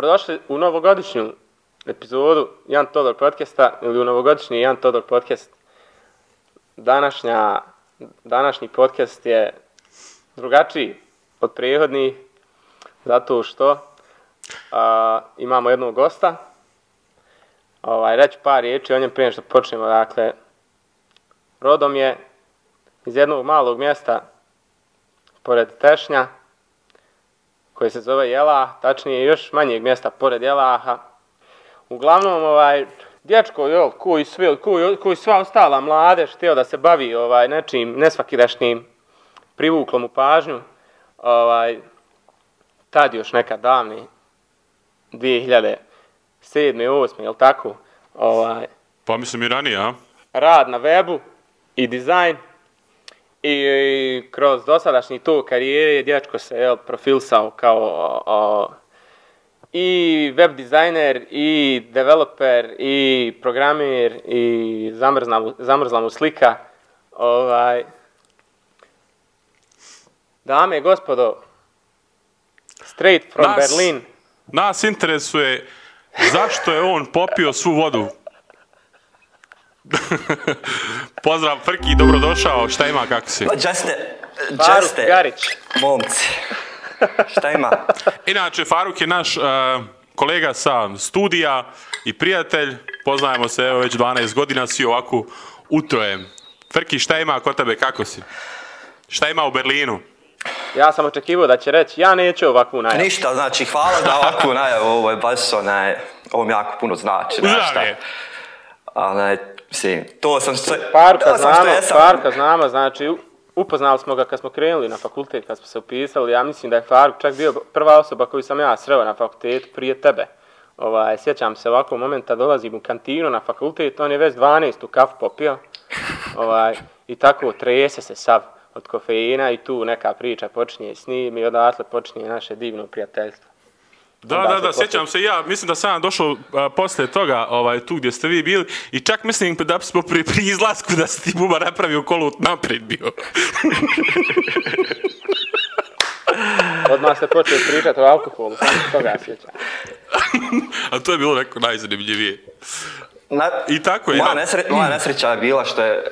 dobrodošli u novogodišnju epizodu Jan Todor podcasta ili u novogodišnji Jan Todor podcast. Današnja, današnji podcast je drugačiji od prijehodni zato što a, imamo jednog gosta. Ovaj, reći par riječi o njem prije što počnemo. Dakle, rodom je iz jednog malog mjesta pored Tešnja, koje se zove Jela, tačnije još manjeg mjesta pored Jelaha. Uglavnom, ovaj, dječko, jel, koji, svi, koji, koji sva ostala mladež htio da se bavi ovaj, nečim nesvakidašnim privuklom u pažnju, ovaj, tad još neka davni, 2007. i 2008. jel tako? Ovaj, pa mislim i ranije, a? Rad na webu i dizajn, I, i kroz dosadašnji to karijere je dječko se jel, profilsao kao o, o, i web dizajner i developer i programir i zamrzla mu, zamrzla mu slika. Ovaj. Dame i gospodo, straight from nas, Berlin. Nas interesuje zašto je on popio svu vodu Pozdrav Frki, dobrodošao, šta ima, kako si? Džaste, pa, džaste, Garić. momci, šta ima? Inače, Faruk je naš uh, kolega sa studija i prijatelj, poznajemo se evo već 12 godina, si ovako utrojem. Frki, šta ima kod tebe, kako si? Šta ima u Berlinu? Ja sam očekivao da će reći, ja neću ovakvu najavu. Ništa, znači, hvala za ovakvu najavu, ovo je baš onaj, ovo mi jako puno znači. Uzdravlje. Ali, Si. To sam što... Parka znamo, Farka znamo, znači upoznali smo ga kad smo krenuli na fakultet, kad smo se upisali, ja mislim da je Faruk čak bio prva osoba koju sam ja sreo na fakultetu prije tebe. Ovaj, sjećam se ovakvog momenta, dolazim u kantinu na fakultet, on je već 12 u kafu popio ovaj, i tako trese se sav od kofeina i tu neka priča počinje s njim i odatle počinje naše divno prijateljstvo. Da, da, da, sjećam se ja, mislim da sam došao a, posle toga, ovaj, tu gdje ste vi bili, i čak mislim da smo pri, pri izlasku da se ti buba napravio kolut naprijed bio. Odmah ste počeli pričati o alkoholu, sam toga sjećam. a to je bilo neko najzanimljivije. Na, I tako je. Moja, nesre, moja nesreća je bila što je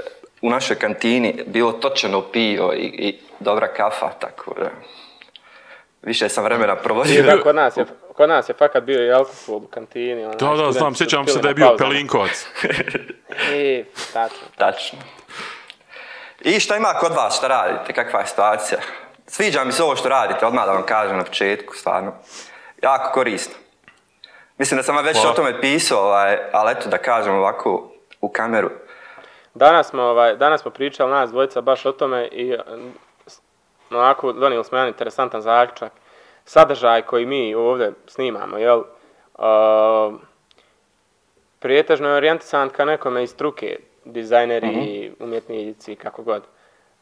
u našoj kantini bilo točeno pivo i, i dobra kafa, tako da više sam vremena provodio. Da, kod nas je, kod nas je fakat bio i alkohol u kantini. Ono, da, da, znači, znam, sjećam se da je bio pelinkovac. I, tačno. Tačno. I šta ima kod vas, šta radite, kakva je situacija? Sviđa mi se ovo što radite, odmah da vam kažem na početku, stvarno. Jako korisno. Mislim da sam vam već Hvala. o tome pisao, ovaj, ali eto da kažem ovako u kameru. Danas smo, ovaj, danas smo pričali nas dvojica baš o tome i onako donijeli smo jedan interesantan zaključak. Sadržaj koji mi ovdje snimamo, jel, uh, prijetežno je orijentisan ka nekome iz struke, dizajneri, uh mhm. -huh. umjetnici, kako god.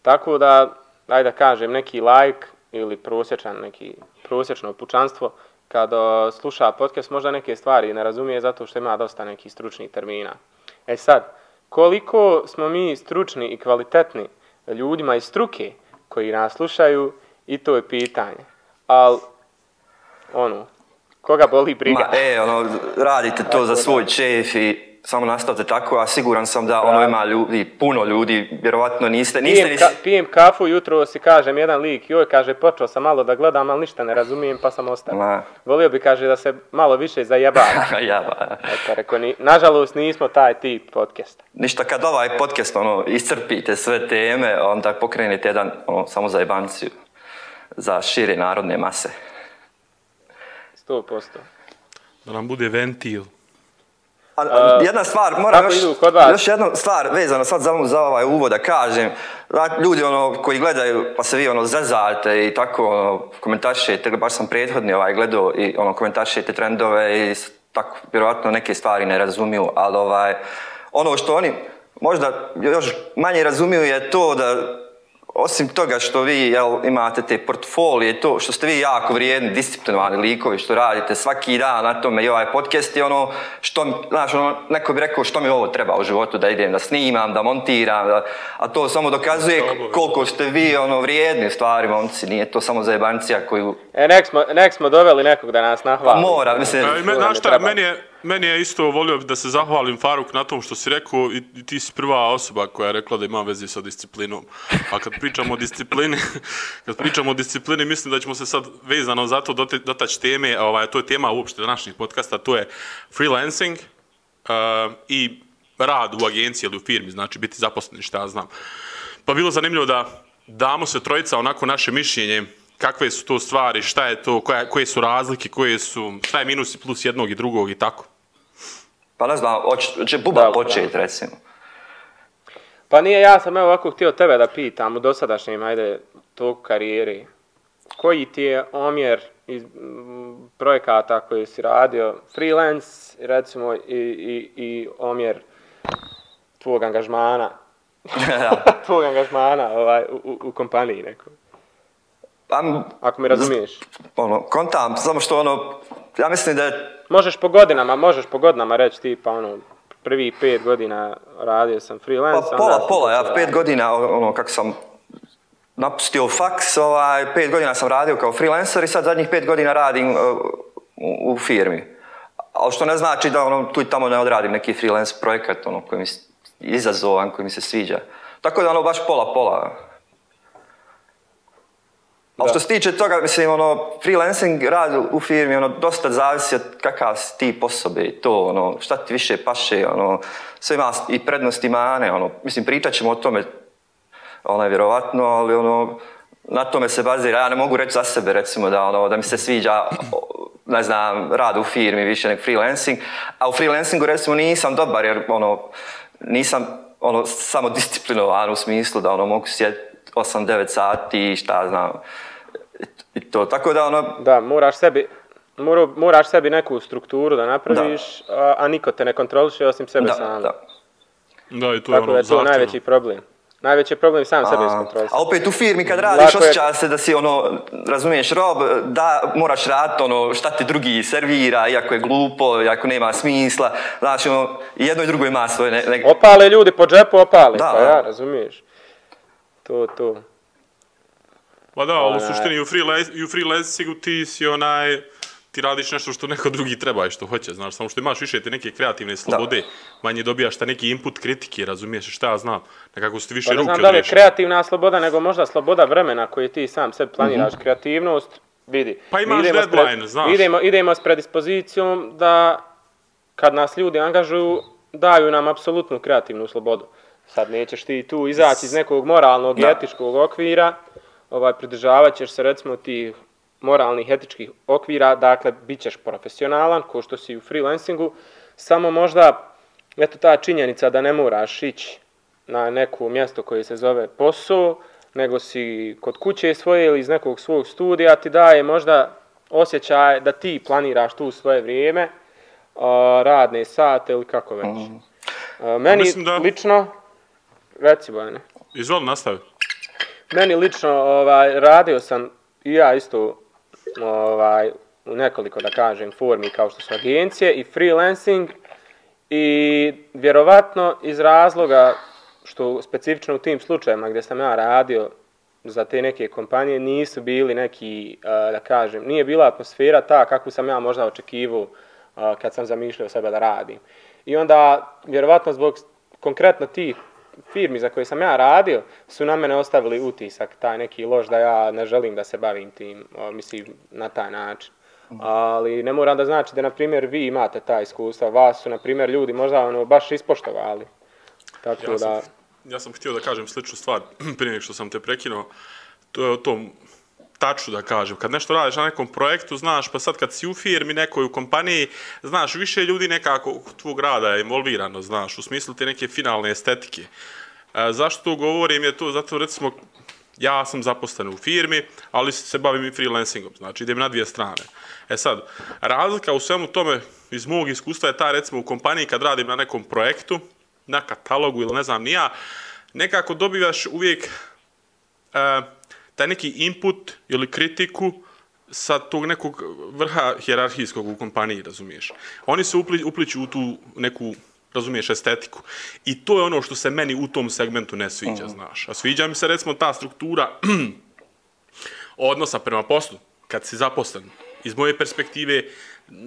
Tako da, ajde da kažem, neki lajk like ili prosječan, neki prosječno pučanstvo, kad uh, sluša podcast, možda neke stvari ne razumije zato što ima dosta nekih stručnih termina. E sad, koliko smo mi stručni i kvalitetni ljudima iz struke, uh, koji nas slušaju i to je pitanje. Al ono koga boli briga? Ma, e, ono radite to za svoj čef i samo nastavite tako, a siguran sam da ono ima ljudi, puno ljudi, vjerovatno niste, niste... Pijem, ka, pijem kafu, jutro si kažem jedan lik, joj, kaže, počeo sam malo da gledam, ali ništa ne razumijem, pa sam ostao. Ma. Volio bi, kaže, da se malo više zajebam. Jaba. Eto, reko, ni, nažalost, nismo taj tip podcasta. Ništa, kad ovaj podcast, ono, iscrpite sve teme, onda pokrenete jedan, ono, samo za jebanciju, za šire narodne mase. 100%. Da nam bude ventil. Ali, uh, jedna stvar, moram još, još jednu stvar vezano sad za, za ovaj uvod da kažem. Ljudi ono, koji gledaju, pa se vi ono, zezate i tako ono, komentaršete, baš sam prethodni ovaj, gledao i ono, komentaršete trendove i tako, vjerojatno neke stvari ne razumiju, ali ovaj, ono što oni možda još manje razumiju je to da osim toga što vi jel, imate te portfolije, to što ste vi jako vrijedni, disciplinovani likovi, što radite svaki dan na tome i ovaj podcast i ono, što, znaš, ono, neko bi rekao što mi ovo treba u životu da idem da snimam, da montiram, da, a to samo dokazuje koliko ste vi ono, vrijedni stvari, momci, nije to samo za jebancija koju... E, nek smo, nek smo doveli nekog da nas pa nahvali. Pa mora, mislim... E, me, znaš šta, meni je, meni je isto volio da se zahvalim Faruk na tom što si rekao i ti si prva osoba koja je rekla da ima veze sa disciplinom. A kad pričamo o disciplini, kad pričamo o disciplini, mislim da ćemo se sad vezano za to dotać teme, ovaj, to je tema uopšte današnjih podcasta, to je freelancing uh, i rad u agenciji ili u firmi, znači biti zaposleni, šta ja znam. Pa bilo zanimljivo da damo se trojica onako naše mišljenje kakve su to stvari, šta je to, koja, koje su razlike, koje su, šta je minus i plus jednog i drugog i tako. Pa ne znam, hoće buba da, početi, da. recimo. Pa nije, ja sam evo ovako htio tebe da pitam u dosadašnjem, ajde, tog karijeri. Koji ti je omjer iz projekata koje si radio, freelance, recimo, i, i, i omjer tvog angažmana? tvog angažmana ovaj, u, u kompaniji nekoj. Pa, Ako mi razumiješ. Ono, kontam, samo što ono, ja mislim da je... Možeš po godinama, možeš po godinama reći ti pa ono, prvi pet godina radio sam freelance. Pa pola, onda pola, ja pet radio. godina ono, kako sam napustio faks, ovaj, pet godina sam radio kao freelancer i sad zadnjih pet godina radim uh, u, u, firmi. Ali što ne znači da ono, tu i tamo ne odradim neki freelance projekat ono, koji mi izazovan, koji mi se sviđa. Tako da ono, baš pola, pola. Da. Ali što se tiče toga, mislim, ono, freelancing rad u firmi, ono, dosta zavisi od kakav si ti posobe i to, ono, šta ti više paše, ono, sve ima i prednosti mane, ono, mislim, pričat ćemo o tome, ono, vjerovatno, ali, ono, na tome se bazira, ja ne mogu reći za sebe, recimo, da, ono, da mi se sviđa, ne znam, rad u firmi više nego freelancing, a u freelancingu, recimo, nisam dobar, jer, ono, nisam, ono, samo disciplinovan u smislu da, ono, mogu sjeti, 8-9 sati, šta znam, i to, tako da ono... Da, moraš sebi, mora, moraš sebi neku strukturu da napraviš, da. A, a niko te ne kontroliše osim sebe sam. Da, sami. da. Da, i to tako je ono zahtjevno. Tako da je to najveći problem. Najveći je problem sam sebe iskontrolisati. A opet u firmi kad radiš, Lako osjeća je... se da si, ono, razumiješ, rob, da, moraš rati, ono, šta ti drugi servira, iako je glupo, iako nema smisla, znači, ono, jedno i drugo ima svoje... Ne, ne... Opale ljudi po džepu, opale, da, pa da. ja, razumiješ to, to. Ma pa da, ali u suštini, i u freelancingu ti si onaj, ti radiš nešto što neko drugi treba i što hoće, znaš, samo što imaš više te neke kreativne slobode, da. manje dobijaš ta neki input kritike, razumiješ, šta ja znam, nekako su ti više pa, ne ruke znam odrešen. da li je kreativna sloboda, nego možda sloboda vremena koju ti sam sebi planiraš, mm -hmm. kreativnost, vidi. Pa imaš deadline, pred, znaš. Idemo, idemo s predispozicijom da kad nas ljudi angažuju, daju nam apsolutnu kreativnu slobodu. Sad nećeš ti tu izaći iz nekog moralnog i etičkog okvira, ovaj, pridržavat ćeš se recimo tih moralnih etičkih okvira, dakle, bit ćeš profesionalan, ko što si u freelancingu, samo možda, eto ta činjenica da ne moraš ići na neko mjesto koje se zove posao, nego si kod kuće svoje ili iz nekog svog studija, ti daje možda osjećaj da ti planiraš tu svoje vrijeme, radne sate ili kako već. Mm. Meni, da... lično, Reci, Bojane. Izvoli, nastavi. Meni lično, ovaj, radio sam i ja isto ovaj, u nekoliko, da kažem, formi kao što su agencije i freelancing i vjerovatno iz razloga što specifično u tim slučajima gdje sam ja radio za te neke kompanije nisu bili neki, eh, da kažem, nije bila atmosfera ta kakvu sam ja možda očekivao eh, kad sam zamišljao sebe da radim. I onda, vjerovatno zbog konkretno tih firmi za koje sam ja radio su na mene ostavili utisak, taj neki lož da ja ne želim da se bavim tim, mislim, na taj način. Ali ne moram da znači da, na primjer, vi imate ta iskustva, vas su, na primjer, ljudi možda ono, baš ispoštovali. Tako ja da... Sam, ja sam htio da kažem sličnu stvar prije nego što sam te prekinuo. To je o tom taču da kažem. Kad nešto radiš na nekom projektu, znaš, pa sad kad si u firmi, nekoj u kompaniji, znaš, više ljudi nekako u tvog rada je involvirano, znaš, u smislu te neke finalne estetike. E, zašto to govorim je to, zato recimo, ja sam zaposlen u firmi, ali se bavim i freelancingom, znači idem na dvije strane. E sad, razlika u svemu tome iz mog iskustva je ta, recimo, u kompaniji kad radim na nekom projektu, na katalogu ili ne znam, nija, nekako dobivaš uvijek e, taj neki input ili kritiku sa tog nekog vrha hjerarhijskog u kompaniji, razumiješ. Oni se upli, upliću u tu neku, razumiješ, estetiku. I to je ono što se meni u tom segmentu ne sviđa, mm. znaš. A sviđa mi se, recimo, ta struktura odnosa prema poslu, kad si zaposlen. Iz moje perspektive,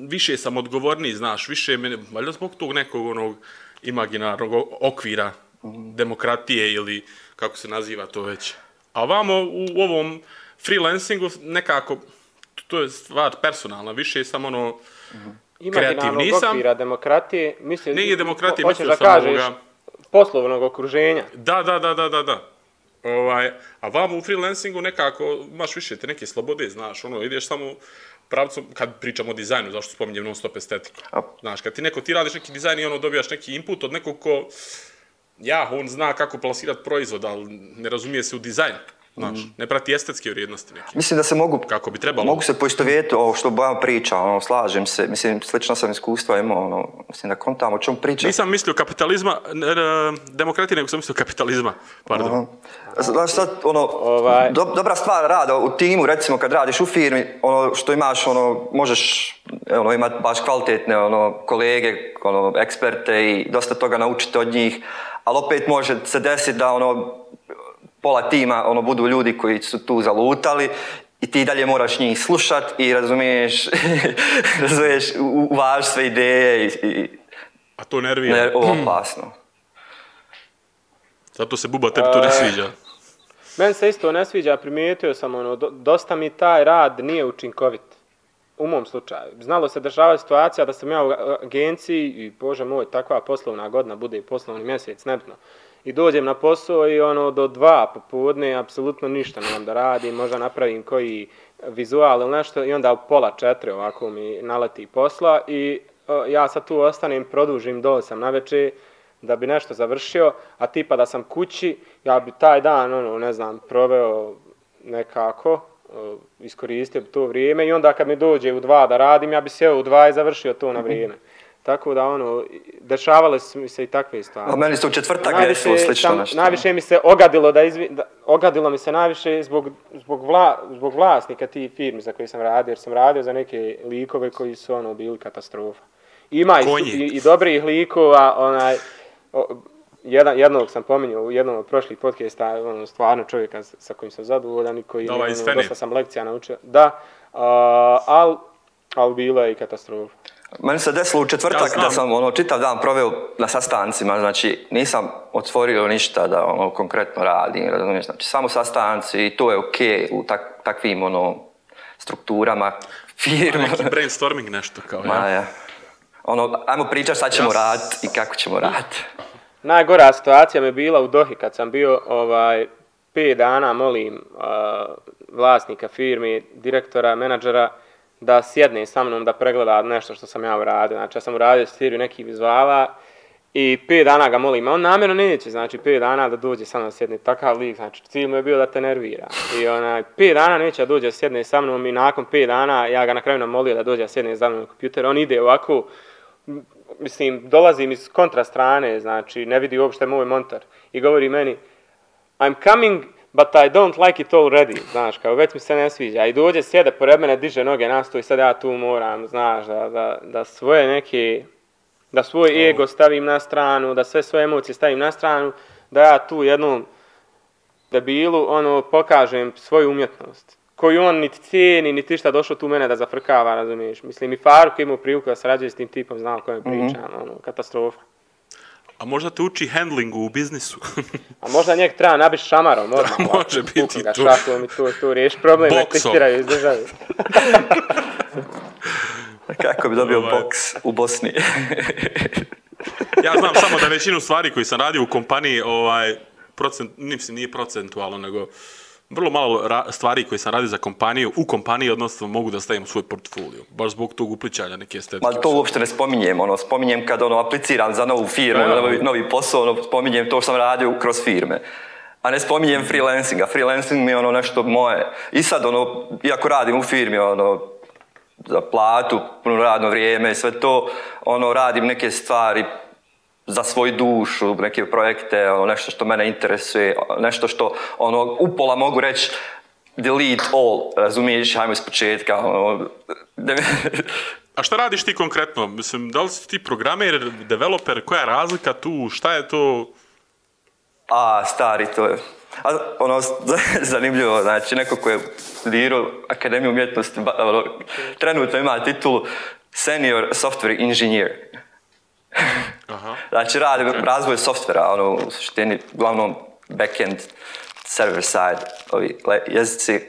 više sam odgovorniji, znaš, više, meni, valjda zbog tog nekog onog imaginarnog okvira mm. demokratije ili kako se naziva to već. A vamo u ovom freelancingu nekako, to je stvar personalna, više je samo ono, Ima kreativ nisam. Ima demokratije, mislim, nije demokratije, mislim da kažeš, ovoga. poslovnog okruženja. Da, da, da, da, da, da. Ovaj, a vamo u freelancingu nekako, imaš više te neke slobode, znaš, ono, ideš samo, pravcu, kad pričamo o dizajnu, zašto spominjem non stop estetiku. Znaš, kad ti neko, ti radiš neki dizajn i ono, dobijaš neki input od nekog ko, ja, on zna kako plasirati proizvod, ali ne razumije se u dizajnu. Znaš, mm. ne prati estetske vrijednosti neke. Mislim da se mogu... Kako bi trebalo. Mogu se poistovjeti ovo što Bojan priča, ono, slažem se. Mislim, slično sam iskustva imao, ono, mislim da kontam o čom priča. Nisam mislio kapitalizma, demokratije, nego sam mislio kapitalizma, pardon. Znaš, sad, ono, ovaj. do, dobra stvar rada u timu, recimo, kad radiš u firmi, ono, što imaš, ono, možeš, ono, imat baš kvalitetne, ono, kolege, ono, eksperte i dosta toga naučiti od njih, ali opet može se desiti da, ono, pola tima ono budu ljudi koji su tu zalutali i ti dalje moraš njih slušat i razumiješ, razumiješ uvaž sve ideje i, i A to nervija. Ne, opasno. Zato se buba tebi to ne e. sviđa. Meni se isto ne sviđa, primijetio sam, ono, dosta mi taj rad nije učinkovit. U mom slučaju. Znalo se dešava situacija da sam ja u agenciji i, bože moj, takva poslovna godina bude poslovni mjesec, nebitno i dođem na posao i ono do dva popodne apsolutno ništa nemam da radim, možda napravim koji vizual ili nešto i onda u pola četiri ovako mi naleti posla i o, ja sad tu ostanem, produžim do sam na večer da bi nešto završio, a tipa da sam kući, ja bi taj dan, ono, ne znam, proveo nekako, iskoristio to vrijeme i onda kad mi dođe u dva da radim, ja bi se u dva i završio to na vrijeme. Mm -hmm. Tako da, ono, dešavale su mi se i takve stvari. A meni se u četvrtak najviše, desilo slično sam, nešto. Najviše mi se ogadilo, da izvi, da, ogadilo mi se najviše zbog, zbog, vla, zbog vlasnika ti firmi za koje sam radio, jer sam radio za neke likove koji su, ono, bili katastrofa. Ima i, i, dobrih likova, onaj, o, jedan, jednog sam pominjao u jednom od prošlih podcasta, ono, stvarno čovjeka sa kojim sam zadovoljan i koji, ovaj ono, dosta sam lekcija naučio. Da, uh, ali al bila je i katastrofa. Meni se desilo u četvrtak ja da sam ono, čitav dan proveo na sastancima, znači nisam otvorio ništa da ono, konkretno radim, razumiješ, znači samo sastanci i to je okej okay u tak, takvim ono, strukturama firma. Ma, neki brainstorming nešto kao, Ma, ja. ja. Ono, ajmo pričaš šta ćemo ja. rad i kako ćemo rad. Najgora situacija mi bila u Dohi kad sam bio ovaj, pet dana molim uh, vlasnika firme, direktora, menadžera, da sjedne sa mnom da pregleda nešto što sam ja uradio. Znači, ja sam uradio stiriju nekih vizuala i 5 dana ga molim, a on namjerno neće, znači 5 dana da dođe sa mnom sjedne, takav lik, znači cilj mu je bio da te nervira. I onaj, 5 dana neće da dođe sjedne sa mnom i nakon 5 dana ja ga na kraju namolio da dođe sjedne za mnom na kompjuter, on ide ovako, mislim, dolazim iz kontra strane, znači ne vidi uopšte moj montar i govori meni, I'm coming, but I don't like it already, znaš, kao već mi se ne sviđa. I dođe sjede pored mene, diže noge na i sad ja tu moram, znaš, da, da, da svoje neke, da svoj ego stavim na stranu, da sve svoje emocije stavim na stranu, da ja tu jednom debilu, ono, pokažem svoju umjetnost koji on niti cijeni, niti šta došlo tu mene da zafrkava, razumiješ. Mislim, i Faruk imao priliku da sarađuje s tim tipom, znao kojem mhm. pričam, mm -hmm. ono, katastrofa. A možda te uči handlingu u biznisu. A možda njeg treba nabiti šamarom. Možda, da, može ovako, biti ga, tu. Šaku mi tu, tu riješ problem. Boksom. iz države. Kako bi dobio Ovo... Ovaj. boks u Bosni? ja znam samo da većinu stvari koji sam radio u kompaniji, ovaj, procent, nisim, nije procentualno, nego uh, vrlo malo stvari koje sam radi za kompaniju, u kompaniji odnosno mogu da stavim u svoj portfolio, baš zbog tog upličanja neke estetike. Ma to uopšte ne spominjem, ono, spominjem kad ono, apliciram za novu firmu, ja, ono, novi, novi posao, ono, spominjem to što sam radio kroz firme. A ne spominjem freelancinga, freelancing mi je ono nešto moje. I sad, ono, iako radim u firmi, ono, za platu, puno radno vrijeme i sve to, ono, radim neke stvari za svoju dušu, neke projekte, ono, nešto što mene interesuje, nešto što ono, upola mogu reći delete all, razumiješ, hajmo iz početka. Ono, A šta radiš ti konkretno? Mislim, da li si ti programer, developer, koja je razlika tu, šta je to? A, stari, to je... A, ono, zanimljivo, znači, neko ko je studirao Akademiju umjetnosti, ono, trenutno ima titul Senior Software Engineer. Aha. Znači, radim razvoj softvera, ono, u suštini, uglavnom, backend, server side, ovi jezici,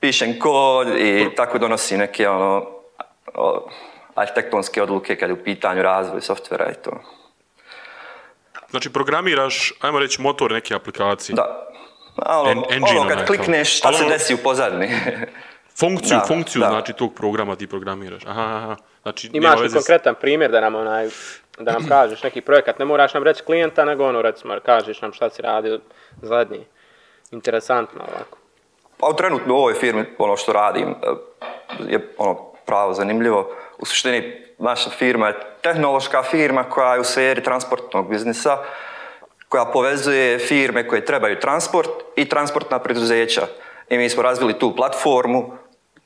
pišem kod i tako donosi neke, ono, o, arhitektonske odluke kad je u pitanju razvoj softvera i to. Znači, programiraš, ajmo reći, motor neke aplikacije. Da. Ono, en, ono kad klikneš, šta ono, se desi u pozadini. funkciju, da, funkciju, da. znači, tog programa ti programiraš. Aha, aha. Znači, Imaš li konkretan primjer da nam onaj da nam kažeš neki projekat, ne moraš nam reći klijenta, nego ono recimo, kažeš nam šta si radio zadnji, interesantno ovako. Pa u trenutno u ovoj firmi, ono što radim, e, je ono pravo zanimljivo. U suštini, naša firma je tehnološka firma koja je u sferi transportnog biznisa, koja povezuje firme koje trebaju transport i transportna preduzeća. I mi smo razvili tu platformu, uh,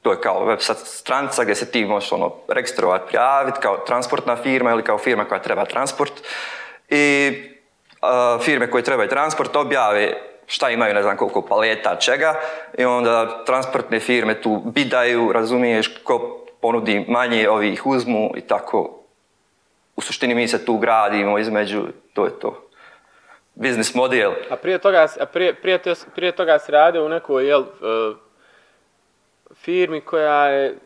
to je kao web stranca gdje se ti možeš ono, registrovati, prijaviti kao transportna firma ili kao firma koja treba transport. I uh, firme koje trebaju transport objave šta imaju, ne znam koliko paleta, čega. I onda transportne firme tu bidaju, razumiješ, ko ponudi manje, ovi ih uzmu i tako. U suštini mi se tu gradimo između, to je to biznis model. A prije toga, a prije, prije, prije toga si radio u nekoj, jel, uh firmi koja je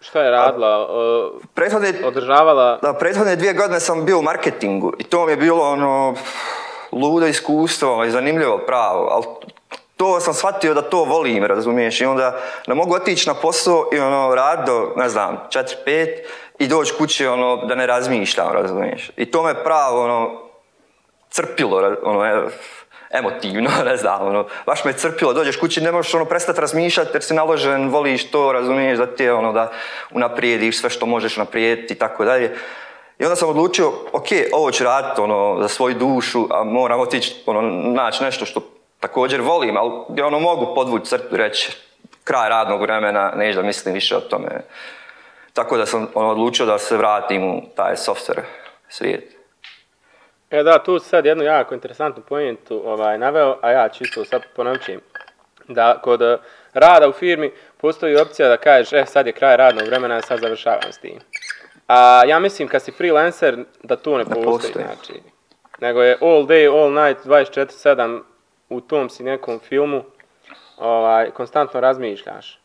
šta je radila, prethodne, održavala... Da, prethodne dvije godine sam bio u marketingu i to mi je bilo ono ludo iskustvo ono, i zanimljivo pravo, ali to sam shvatio da to volim, razumiješ, i onda da mogu otići na posao i ono rad do, ne znam, 4-5 i doći kući ono da ne razmišljam, razumiješ. I to me pravo ono crpilo, ono, evo emotivno, ne znam, ono, baš me crpilo, dođeš kući, ne možeš ono, prestati razmišljati jer si naložen, voliš to, razumiješ da ti je ono, da unaprijediš sve što možeš naprijediti i tako dalje. I onda sam odlučio, ok, ovo ću raditi ono, za svoju dušu, a moram otići ono, naći nešto što također volim, ali gdje ono, mogu podvući crtu i reći kraj radnog vremena, neću da mislim više o tome. Tako da sam ono, odlučio da se vratim u taj software svijet. E da, tu sad jednu jako interesantnu pojentu ovaj, naveo, a ja ću isto sad ponovčim. Da kod eh, rada u firmi postoji opcija da kažeš, e sad je kraj radnog vremena, sad završavam s tim. A ja mislim kad si freelancer da to ne postoji, ne postoji. znači. Nego je all day, all night, 24-7 u tom si nekom filmu, ovaj, konstantno razmišljaš.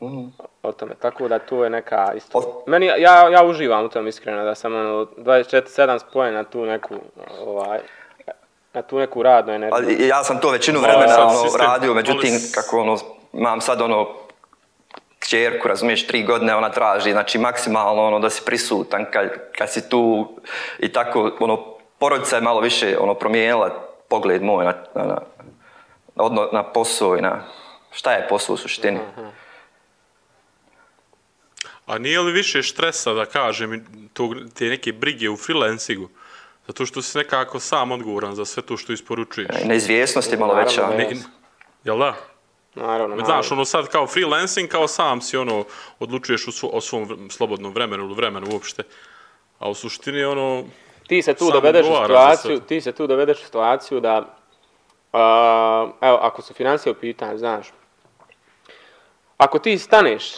-hmm. o tome. Tako da tu je neka isto... O... Meni, ja, ja uživam u tom iskreno, da sam ono, 24-7 spojen na tu neku, ovaj, na tu neku radnu energiju. Ali ja sam to većinu ovaj, vremena o, ono, radio, međutim, Polis. kako ono, imam sad ono, kćerku, razumiješ, tri godine ona traži, znači maksimalno ono, da si prisutan kad, kad si tu i tako, ono, porodica je malo više ono, promijenila pogled moj na, na, na, na, na posao i na šta je posao u suštini. Aha. A nije li više štresa da kažem tog, te neke brige u freelancingu? Zato što si nekako sam odgovoran za sve to što isporučuješ. E, neizvjesnost je malo veća. Ne, jel da? Naravno, naravno. Znaš, ono sad kao freelancing, kao sam si ono, odlučuješ u svo, o svom slobodnom vremenu ili vremenu uopšte. A u suštini ono... Ti se tu dovedeš u situaciju, ti se tu dovedeš u situaciju da... Uh, evo, ako su financije u pitanju, znaš... Ako ti staneš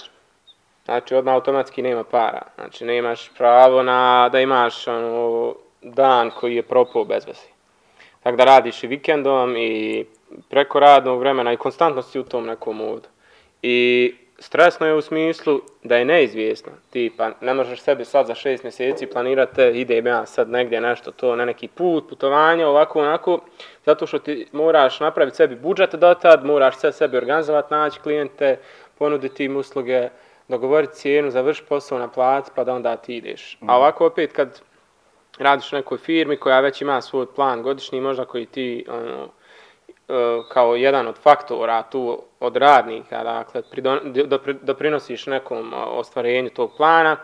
Znači, odmah automatski nema para. Znači, ne imaš pravo na, da imaš ono, dan koji je propao bez vesi. Tako da radiš i vikendom i preko radnog vremena i konstantno si u tom nekom modu. I stresno je u smislu da je neizvjesno. Ti pa ne možeš sebi sad za šest mjeseci planirati, e, ide ja sad negdje nešto to, ne neki put, putovanje, ovako, onako. Zato što ti moraš napraviti sebi budžet do tad, moraš sve sebi organizovati, naći klijente, ponuditi im usluge, dogovoriti cijenu, završ posao na plac, pa da onda ti ideš. Mm. A mhm. ovako opet kad radiš u nekoj firmi koja već ima svoj plan godišnji, možda koji ti ono, e, kao jedan od faktora tu od radnika, dakle, pridon, dopri, doprinosiš nekom e, ostvarenju tog plana,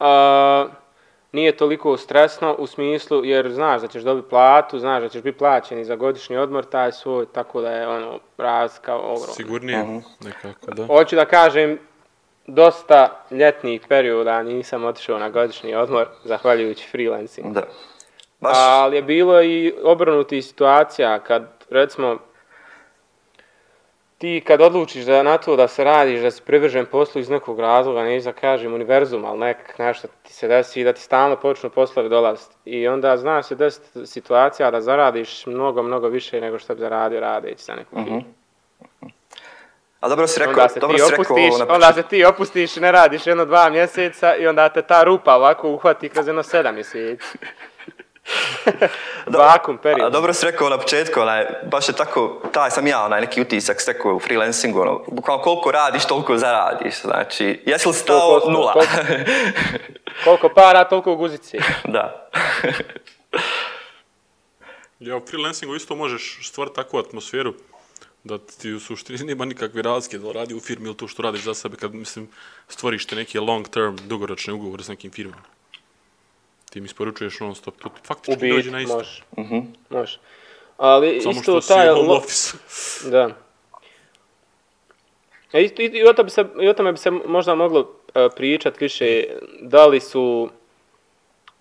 a, e, nije toliko stresno u smislu, jer znaš da ćeš dobiti platu, znaš da ćeš biti plaćen i za godišnji odmor taj svoj, tako da je ono, razlika ogromna. Sigurnije, uh mhm. -huh. nekako, da. Hoću da kažem, dosta ljetnih perioda nisam otišao na godišnji odmor, zahvaljujući freelancing. Da. Baš... Ali je bilo i obrnuti situacija kad, recimo, ti kad odlučiš da na to da se radiš, da si privržen poslu iz nekog razloga, ne da kažem univerzum, ali nek, nešto ti se desi i da ti stalno počnu poslovi dolaziti. I onda zna se desiti situacija da zaradiš mnogo, mnogo više nego što bi zaradio radeći za neku mhm. uh -huh. A dobro si rekao, se dobro si opustiš, rekao ovo Onda se ti opustiš, ne radiš jedno dva mjeseca i onda te ta rupa ovako uhvati kroz jedno sedam mjeseci. Vakum period. A dobro si rekao na početku, onaj, baš je tako, taj sam ja onaj neki utisak stekao u freelancingu, ono, bukvalno koliko radiš, toliko zaradiš, znači, jesi li stao koliko, nula? Koliko, koliko, para, toliko u guzici. da. ja, u freelancingu isto možeš stvoriti takvu atmosferu, da ti u suštini nema nikakve razlike da radi u firmi ili to što radiš za sebe kad mislim stvoriš te neki long term dugoročni ugovor s nekim firmom ti mi isporučuješ non stop to faktički Ubit, dođe na isto može. Mm -hmm. može. ali Samo isto što taj home office da e, isto, i, i, o tome bi se, i o tome bi se možda moglo uh, e, pričati više da li su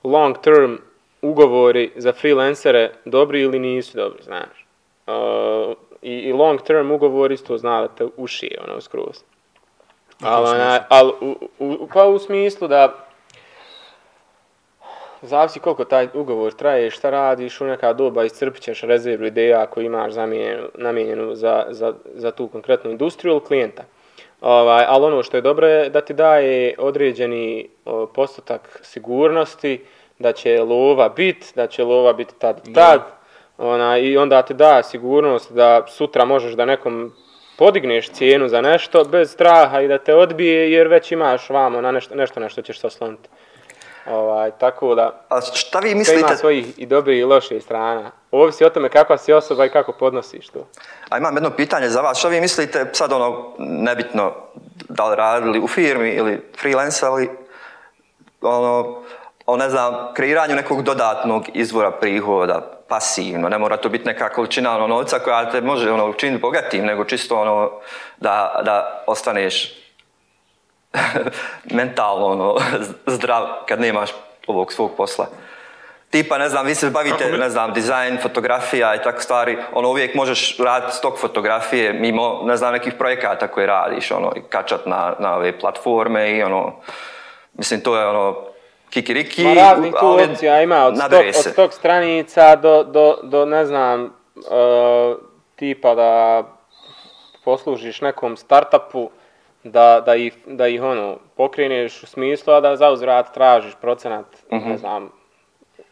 long term ugovori za freelancere dobri ili nisu dobri znaš uh, i, i long term ugovor isto zna da te ušije ono skroz. Ali, al, u, u, pa u smislu da zavisi koliko taj ugovor traje, šta radiš, u neka doba iscrpit ćeš rezervu ideja koju imaš zamijenu, namijenjenu za, za, za tu konkretnu industriju ili klijenta. Ovaj, ali ono što je dobro je da ti daje određeni o, postotak sigurnosti, da će lova bit, da će lova biti tad, tad, ona, i onda ti da sigurnost da sutra možeš da nekom podigneš cijenu za nešto bez straha i da te odbije jer već imaš vamo na nešto, nešto na što ćeš se osloniti. Ovaj, tako da, A šta vi mislite? ima svojih i dobri i loše strana. Ovisi o tome kakva si osoba i kako podnosiš to. A imam jedno pitanje za vas. Šta vi mislite, sad ono nebitno, da li radili u firmi ili freelancer, ali ono, o ne znam, kreiranju nekog dodatnog izvora prihoda, pasivno, ne mora to biti neka količina ono, novca koja te može ono, učiniti bogatim, nego čisto ono, da, da ostaneš mentalno ono, zdrav kad nemaš ovog svog posla. Tipa, ne znam, vi se bavite, ne znam, dizajn, fotografija i tako stvari, ono, uvijek možeš raditi stok fotografije mimo, ne znam, nekih projekata koje radiš, ono, i kačat na, na ove platforme i, ono, mislim, to je, ono, kikiriki, Ma razni tu opcija ima, od, stok, od stok stranica do, do, do ne znam, uh, tipa da poslužiš nekom startupu, da, da, ih, da ih ono, pokreneš u smislu, a da za uzvrat tražiš procenat, uh -huh. ne mhm. znam,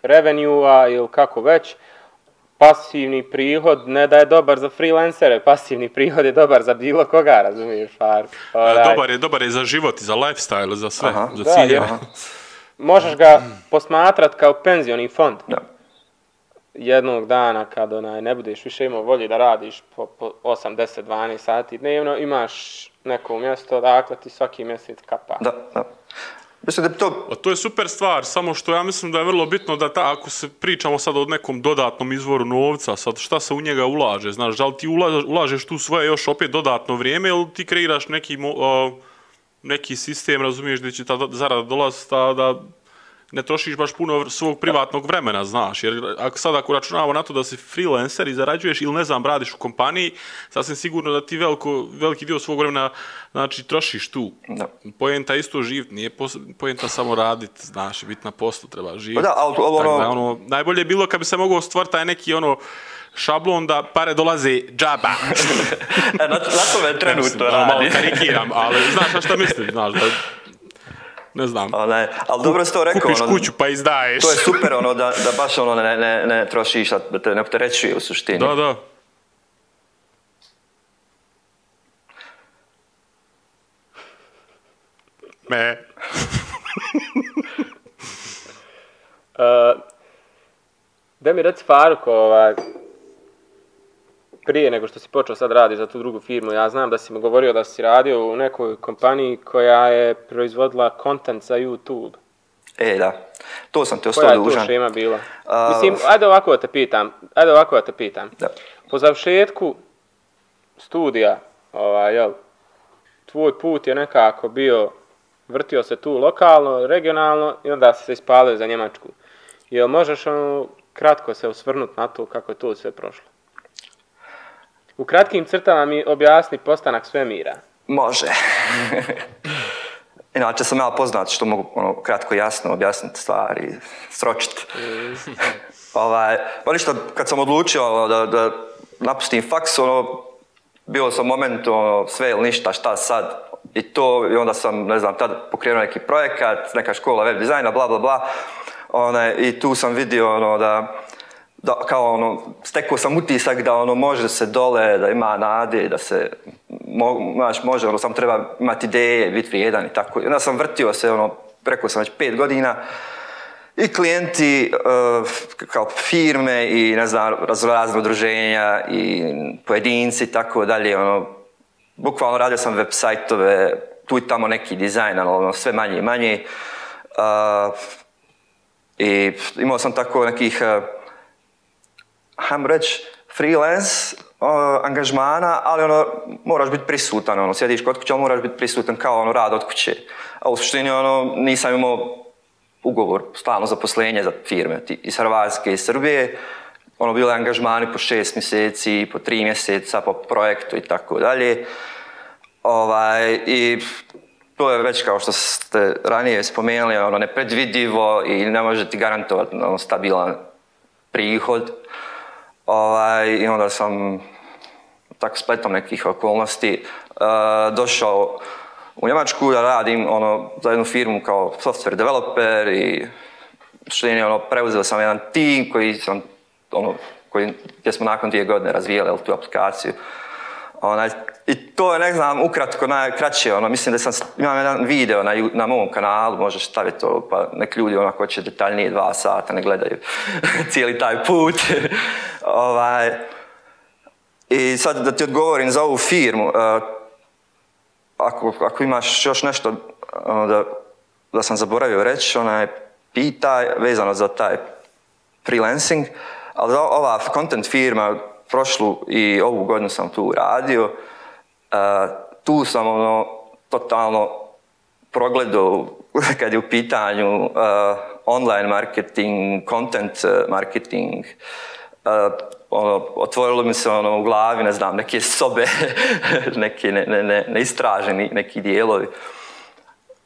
revenue-a ili kako već, pasivni prihod, ne da je dobar za freelancere, pasivni prihod je dobar za bilo koga, razumiješ, Fark. Right. Dobar je, dobar je za život i za lifestyle, za sve, Aha. za cilje. Da, možeš ga posmatrat kao penzioni fond. Da. Jednog dana kad onaj, ne budeš više imao volje da radiš po, po 8, 10, 12 sati dnevno, imaš neko mjesto, dakle ti svaki mjesec kapa. Da, da. Mislim da to... A to je super stvar, samo što ja mislim da je vrlo bitno da ta, ako se pričamo sad o nekom dodatnom izvoru novca, sad šta se u njega ulaže, znaš, da li ti ulažeš tu svoje još opet dodatno vrijeme ili ti kreiraš neki uh, neki sistem, razumiješ, gdje će ta zarada dolaziti, da ne trošiš baš puno svog privatnog vremena, znaš. Jer ako sad ako računamo na to da si freelancer i zarađuješ ili ne znam, radiš u kompaniji, sasvim sigurno da ti veliko, veliki dio svog vremena znači, trošiš tu. Da. Pojenta isto živ, nije pos, pojenta samo radit, znaš, biti na poslu treba živjeti. Pa da, ali ono... Tako da, ono... Najbolje je bilo kad bi se mogao stvrta neki ono, šablon da pare dolaze džaba. E, na, na to me trenutno radi. Malo karikiram, ali znaš na šta mislim, znaš da ne znam. Ne, ali dobro si to rekao. Kupiš ono, kuću pa izdaješ. To je super, ono, da, da baš ono ne, ne, ne trošiš, da te ne opterećuje u suštini. Da, da. Me. uh, eh, da mi reci Faruk, ovaj, prije nego što si počeo sad radi za tu drugu firmu, ja znam da si mi govorio da si radio u nekoj kompaniji koja je proizvodila content za YouTube. E, da. To sam te ostao dužan. Koja je tu bila? Uh... Mislim, ajde ovako da te pitam. Ajde ovako da te pitam. Da. Po završetku studija, ovaj, jel, tvoj put je nekako bio, vrtio se tu lokalno, regionalno i onda se ispalio za Njemačku. Jel možeš ono, kratko se osvrnuti na to kako je to sve prošlo? U kratkim crtama mi objasni postanak svemira. Može. Inače sam ja poznat što mogu ono, kratko jasno objasniti stvari, sročiti. ovaj, pa ništa, kad sam odlučio ono, da, da napustim faks, ono, bilo sam moment ono, sve ili ništa, šta sad. I to, i onda sam, ne znam, tad pokrenuo neki projekat, neka škola web dizajna, bla, bla, bla. One, I tu sam vidio ono, da uh, da, kao ono, stekao sam utisak da ono može se dole, da ima nade, da se, mo, znaš, može, ono, samo treba imati ideje, biti vrijedan i tako. I onda sam vrtio se, ono, rekao sam već pet godina, i klijenti uh, kao firme i ne znam, razvrazne udruženja i pojedinci i tako dalje, ono, bukvalno radio sam web sajtove, tu i tamo neki dizajn, ali ono, sve manje i manje. Uh, I imao sam tako nekih uh, hajmo reći, freelance uh, angažmana, ali ono, moraš biti prisutan, ono, sjediš kod kuće, ali moraš biti prisutan kao ono, rad od kuće. A u suštini, ono, nisam imao ugovor, stalno zaposlenje za firme ti, iz Hrvatske i Srbije. Ono, bile angažmani po šest mjeseci, po tri mjeseca, po projektu i tako dalje. Ovaj, i to je već kao što ste ranije spomenuli, ono, nepredvidivo i ne možete garantovati ono, stabilan prihod. Uh, ovaj, i onda sam tako spletom nekih okolnosti uh, došao u Njemačku da radim ono, za jednu firmu kao software developer i šlini, ono, preuzeo sam jedan tim koji sam, ono, koji, gdje smo nakon dvije godine razvijali tu aplikaciju. Onaj, I to je, ne znam, ukratko, najkraće, ono, mislim da sam, imam jedan video na, na mom kanalu, možeš staviti to, pa nek ljudi ono ko će detaljnije dva sata ne gledaju cijeli taj put. ovaj, I sad da ti odgovorim za ovu firmu, uh, ako, ako imaš još nešto ono, da, da sam zaboravio reći, onaj, pitaj, vezano za taj freelancing, ali ova content firma, prošlu i ovu godinu sam tu radio, uh, tu sam ono, totalno progledao kad je u pitanju uh, online marketing, content e, marketing. Uh, ono, otvorilo mi se ono, u glavi, ne znam, neke sobe, neki ne, ne, ne, neistraženi neki dijelovi.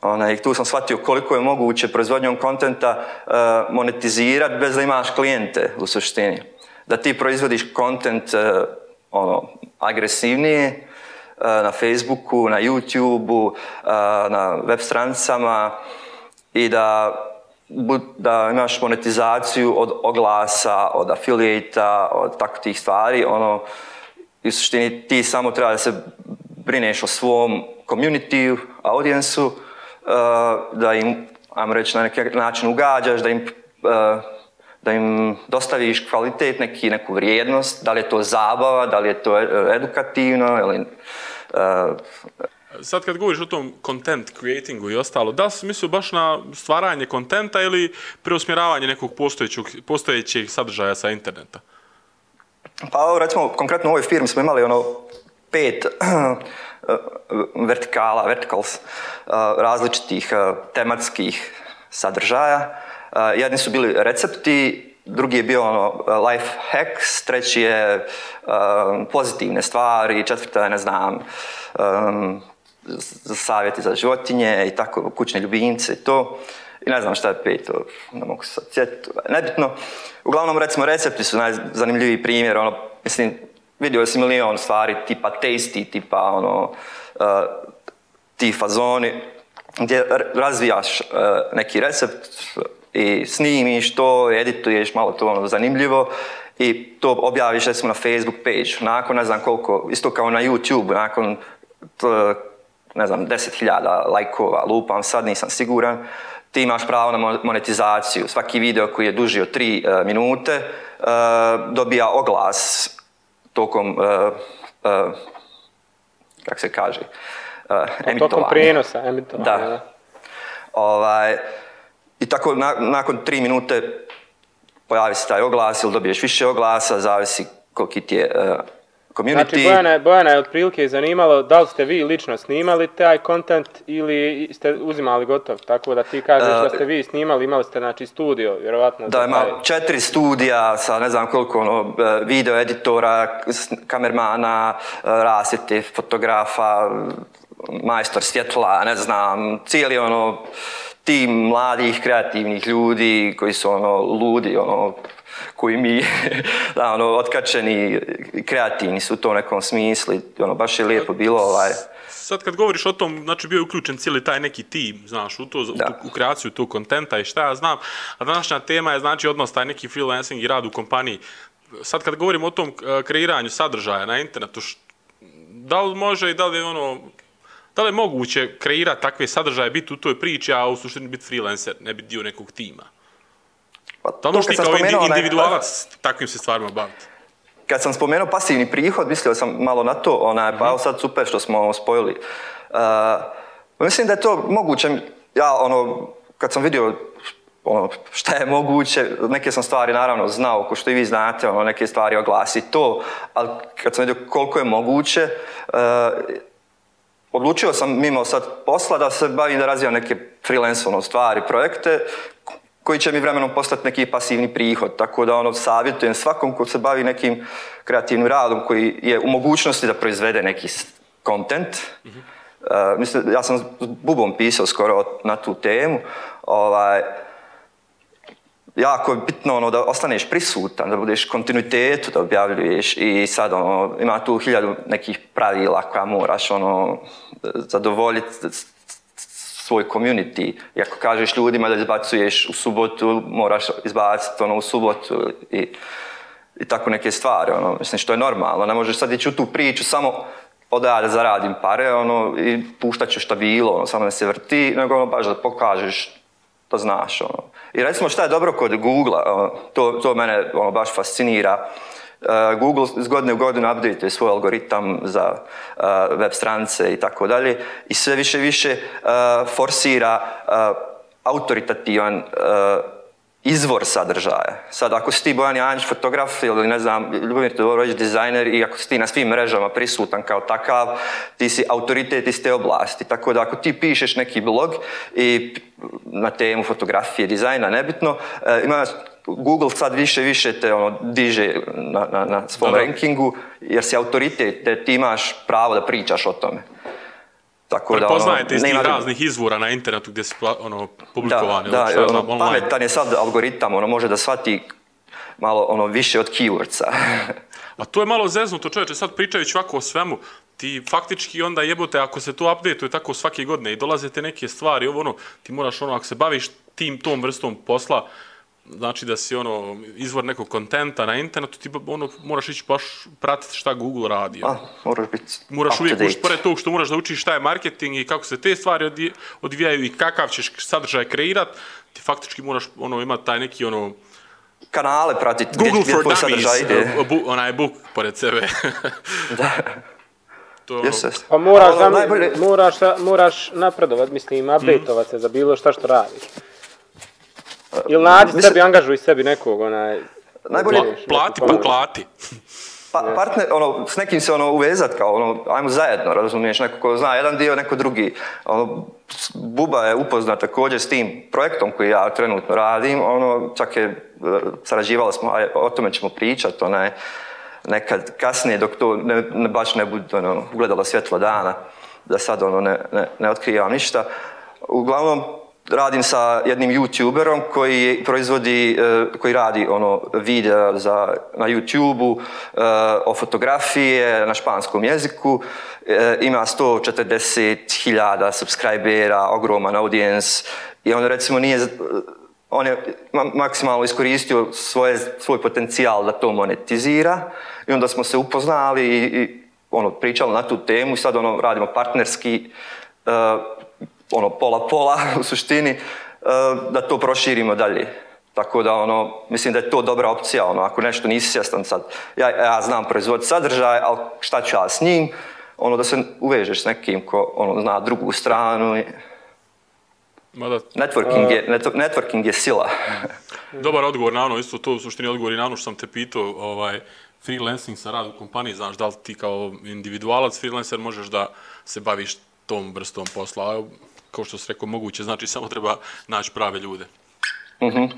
Ona, I tu sam shvatio koliko je moguće proizvodnjom kontenta uh, e, monetizirati bez da imaš klijente u suštini. Da ti proizvodiš kontent uh, ono, agresivnije, uh, na Facebooku, na YouTubeu, na web strancama i da da imaš monetizaciju od oglasa, od afilijeta, od tako tih stvari, ono, i u suštini ti samo treba da se brineš o svom community, audijensu, da im, ajmo reći, na neki način ugađaš, da im da im dostaviš kvalitet, neki, neku vrijednost, da li je to zabava, da li je to e, edukativno, ili... Uh... E, Sad kad govoriš o tom content creatingu i ostalo, da li si mislio baš na stvaranje kontenta ili preusmjeravanje nekog postojećeg, postojećeg sadržaja sa interneta? Pa, recimo, konkretno u ovoj firmi smo imali ono pet e, vertikala, verticals, različitih tematskih sadržaja. Uh, jedni su bili recepti, drugi je bio ono, eh, life hacks, treći je um, pozitivne stvari, četvrta je, ne znam, um, za savjeti za životinje i tako, kućne ljubimce i to. I ne znam šta je peto, ne mogu se sad cijeti, nebitno. Uglavnom, recimo, recepti su najzanimljiviji primjer, ono, mislim, vidio si milion stvari tipa tasty, tipa, ono, uh, ti fazoni, gdje razvijaš uh, neki recept, i snimiš to, edituješ malo to ono zanimljivo i to objaviš recimo na Facebook page, nakon ne znam koliko, isto kao na YouTube, nakon t, ne znam, deset hiljada lajkova, lupam, sad nisam siguran, ti imaš pravo na monetizaciju. Svaki video koji je duži od tri uh, minute uh, dobija oglas tokom, uh, uh, kak se kaže, uh, emitovanja. Tokom prijenosa, emitovanja. Da. Ovaj, uh, I tako na, nakon tri minute pojavi se taj oglas ili dobiješ više oglasa, zavisi koliki ti je uh, community. Znači, Bojana, Bojana je otprilike zanimalo da li ste vi lično snimali taj content ili ste uzimali gotov, tako da ti kažeš uh, da e, ste vi snimali, imali ste znači studio, vjerovatno. Da, ima taj... četiri studija sa ne znam koliko ono, e, video editora, kamermana, rasvjeti, fotografa, majstor svjetla, ne znam, cijeli ono, tim mladih kreativnih ljudi koji su ono ludi ono koji mi da ono otkačeni kreativni su u tom nekom smislu ono baš je lijepo bilo ovaj sad kad govoriš o tom, znači bio je uključen cijeli taj neki tim, znaš, u to, da. u, kreaciju tog kontenta i šta ja znam, a današnja tema je, znači, odnos taj neki freelancing i rad u kompaniji. Sad kad govorim o tom eh, kreiranju sadržaja na internetu, š, da li može i da li ono, da li je moguće kreirati takve sadržaje, biti u toj priči, a u suštini biti freelancer, ne biti dio nekog tima? Pa, da li možeš ti kao individualac ne, takvim se stvarima baviti? Kad sam spomenuo pasivni prihod, mislio sam malo na to, ona je pao mhm. sad super što smo spojili. Uh, mislim da je to moguće, ja ono, kad sam vidio ono, šta je moguće, neke sam stvari naravno znao, ko što i vi znate, ono, neke stvari oglasi to, ali kad sam vidio koliko je moguće, uh, odlučio sam mimo sad posla da se bavim da razvijam neke freelance ono, stvari, projekte koji će mi vremenom postati neki pasivni prihod. Tako da ono, savjetujem svakom ko se bavi nekim kreativnim radom koji je u mogućnosti da proizvede neki content. Mm-hmm. Uh, mislim, ja sam s Bubom pisao skoro na tu temu. Ovaj, uh, jako je bitno ono da ostaneš prisutan, da budeš kontinuitetu da objavljuješ i sad ono, ima tu hiljadu nekih pravila koja moraš ono, zadovoljiti svoj community. I ako kažeš ljudima da izbacuješ u subotu, moraš izbaciti ono, u subotu i, i tako neke stvari. Ono, mislim, što je normalno. Ne možeš sad ići u tu priču samo da ja da zaradim pare ono, i puštat ćeš šta bilo, ono, samo da se vrti, nego ono, baš da pokažeš to znaš. Ono. I recimo šta je dobro kod Google-a, ono, to, to mene ono, baš fascinira. E, Google iz godine u godinu update svoj algoritam za uh, web strance i tako dalje i sve više i više uh, forsira uh, autoritativan uh, izvor sadržaja. Sad, ako si ti Bojan Janić fotograf ili, ne znam, Ljubomir Tudorović dizajner i ako si ti na svim mrežama prisutan kao takav, ti si autoritet iz te oblasti. Tako da, ako ti pišeš neki blog i na temu fotografije, dizajna, nebitno, e, ima Google sad više više te ono, diže na, na, na svom Dobro. rankingu, jer si autoritet, te ti imaš pravo da pričaš o tome. Tako da, Prepoznajete ono, iz tih raznih izvora na internetu gdje su ono, publikovani. Da, ono, da, ono, online. pametan je sad algoritam, ono može da shvati malo ono više od keywordsa. A to je malo zeznuto, čovječe, sad pričajući ovako o svemu, ti faktički onda jebote, ako se to updateuje tako svake godine i dolaze te neke stvari, ovo ono, ti moraš ono, ako se baviš tim tom vrstom posla, uh, znači da si ono izvor nekog kontenta na internetu, ti ono moraš ići baš pratiti šta Google radi. Ono. Ah, moraš biti moraš uvijek date. pored tog što moraš da učiš šta je marketing i kako se te stvari odvijaju i kakav ćeš sadržaj kreirat, ti faktički moraš ono imati taj neki ono kanale pratiti Google gdje, for gdje Dummies, e, bu, onaj book pored sebe. da. To... Yes, yes. Pa moraš, A, ono zami, najbolje... moraš, moraš napredovat, mislim, mm -hmm. se za bilo šta što radiš. Ili nađi mislim... sebi, angažuj sebi nekog, onaj... Najbolje... Pla, plati, pa plati. Pa, partner, ono, s nekim se ono uvezat kao, ono, ajmo zajedno, razumiješ, neko ko zna jedan dio, neko drugi. Ono, Buba je upoznat također s tim projektom koji ja trenutno radim, ono, čak je, e, sarađivali smo, a o tome ćemo pričat, onaj, nekad kasnije, dok to ne, ne baš ne bude, ono, ugledalo svjetlo dana, da sad, ono, ne, ne, ne otkrivam ništa. Uglavnom, radim sa jednim youtuberom koji proizvodi e, koji radi ono videa za na YouTubeu e, o fotografije na španskom jeziku e, ima 140.000 subscribera, ogroman audience i on recimo nije on je maksimalno iskoristio svoje, svoj potencijal da to monetizira i onda smo se upoznali i, i ono pričali na tu temu i sad ono radimo partnerski ono pola pola u suštini e, da to proširimo dalje. Tako da ono mislim da je to dobra opcija, ono ako nešto nisi svjestan sad ja ja znam proizvod sadržaj, al šta ću ja s njim? Ono da se uvežeš s nekim ko ono zna drugu stranu i Mada, networking, a... E. je, net, networking je sila. Dobar odgovor na ono, isto to u suštini odgovor i na ono što sam te pitao, ovaj, freelancing sa radom kompanije, znaš da li ti kao individualac freelancer možeš da se baviš tom vrstom posla kao što se rekao, moguće. Znači, samo treba naći prave ljude. Mhm. Mm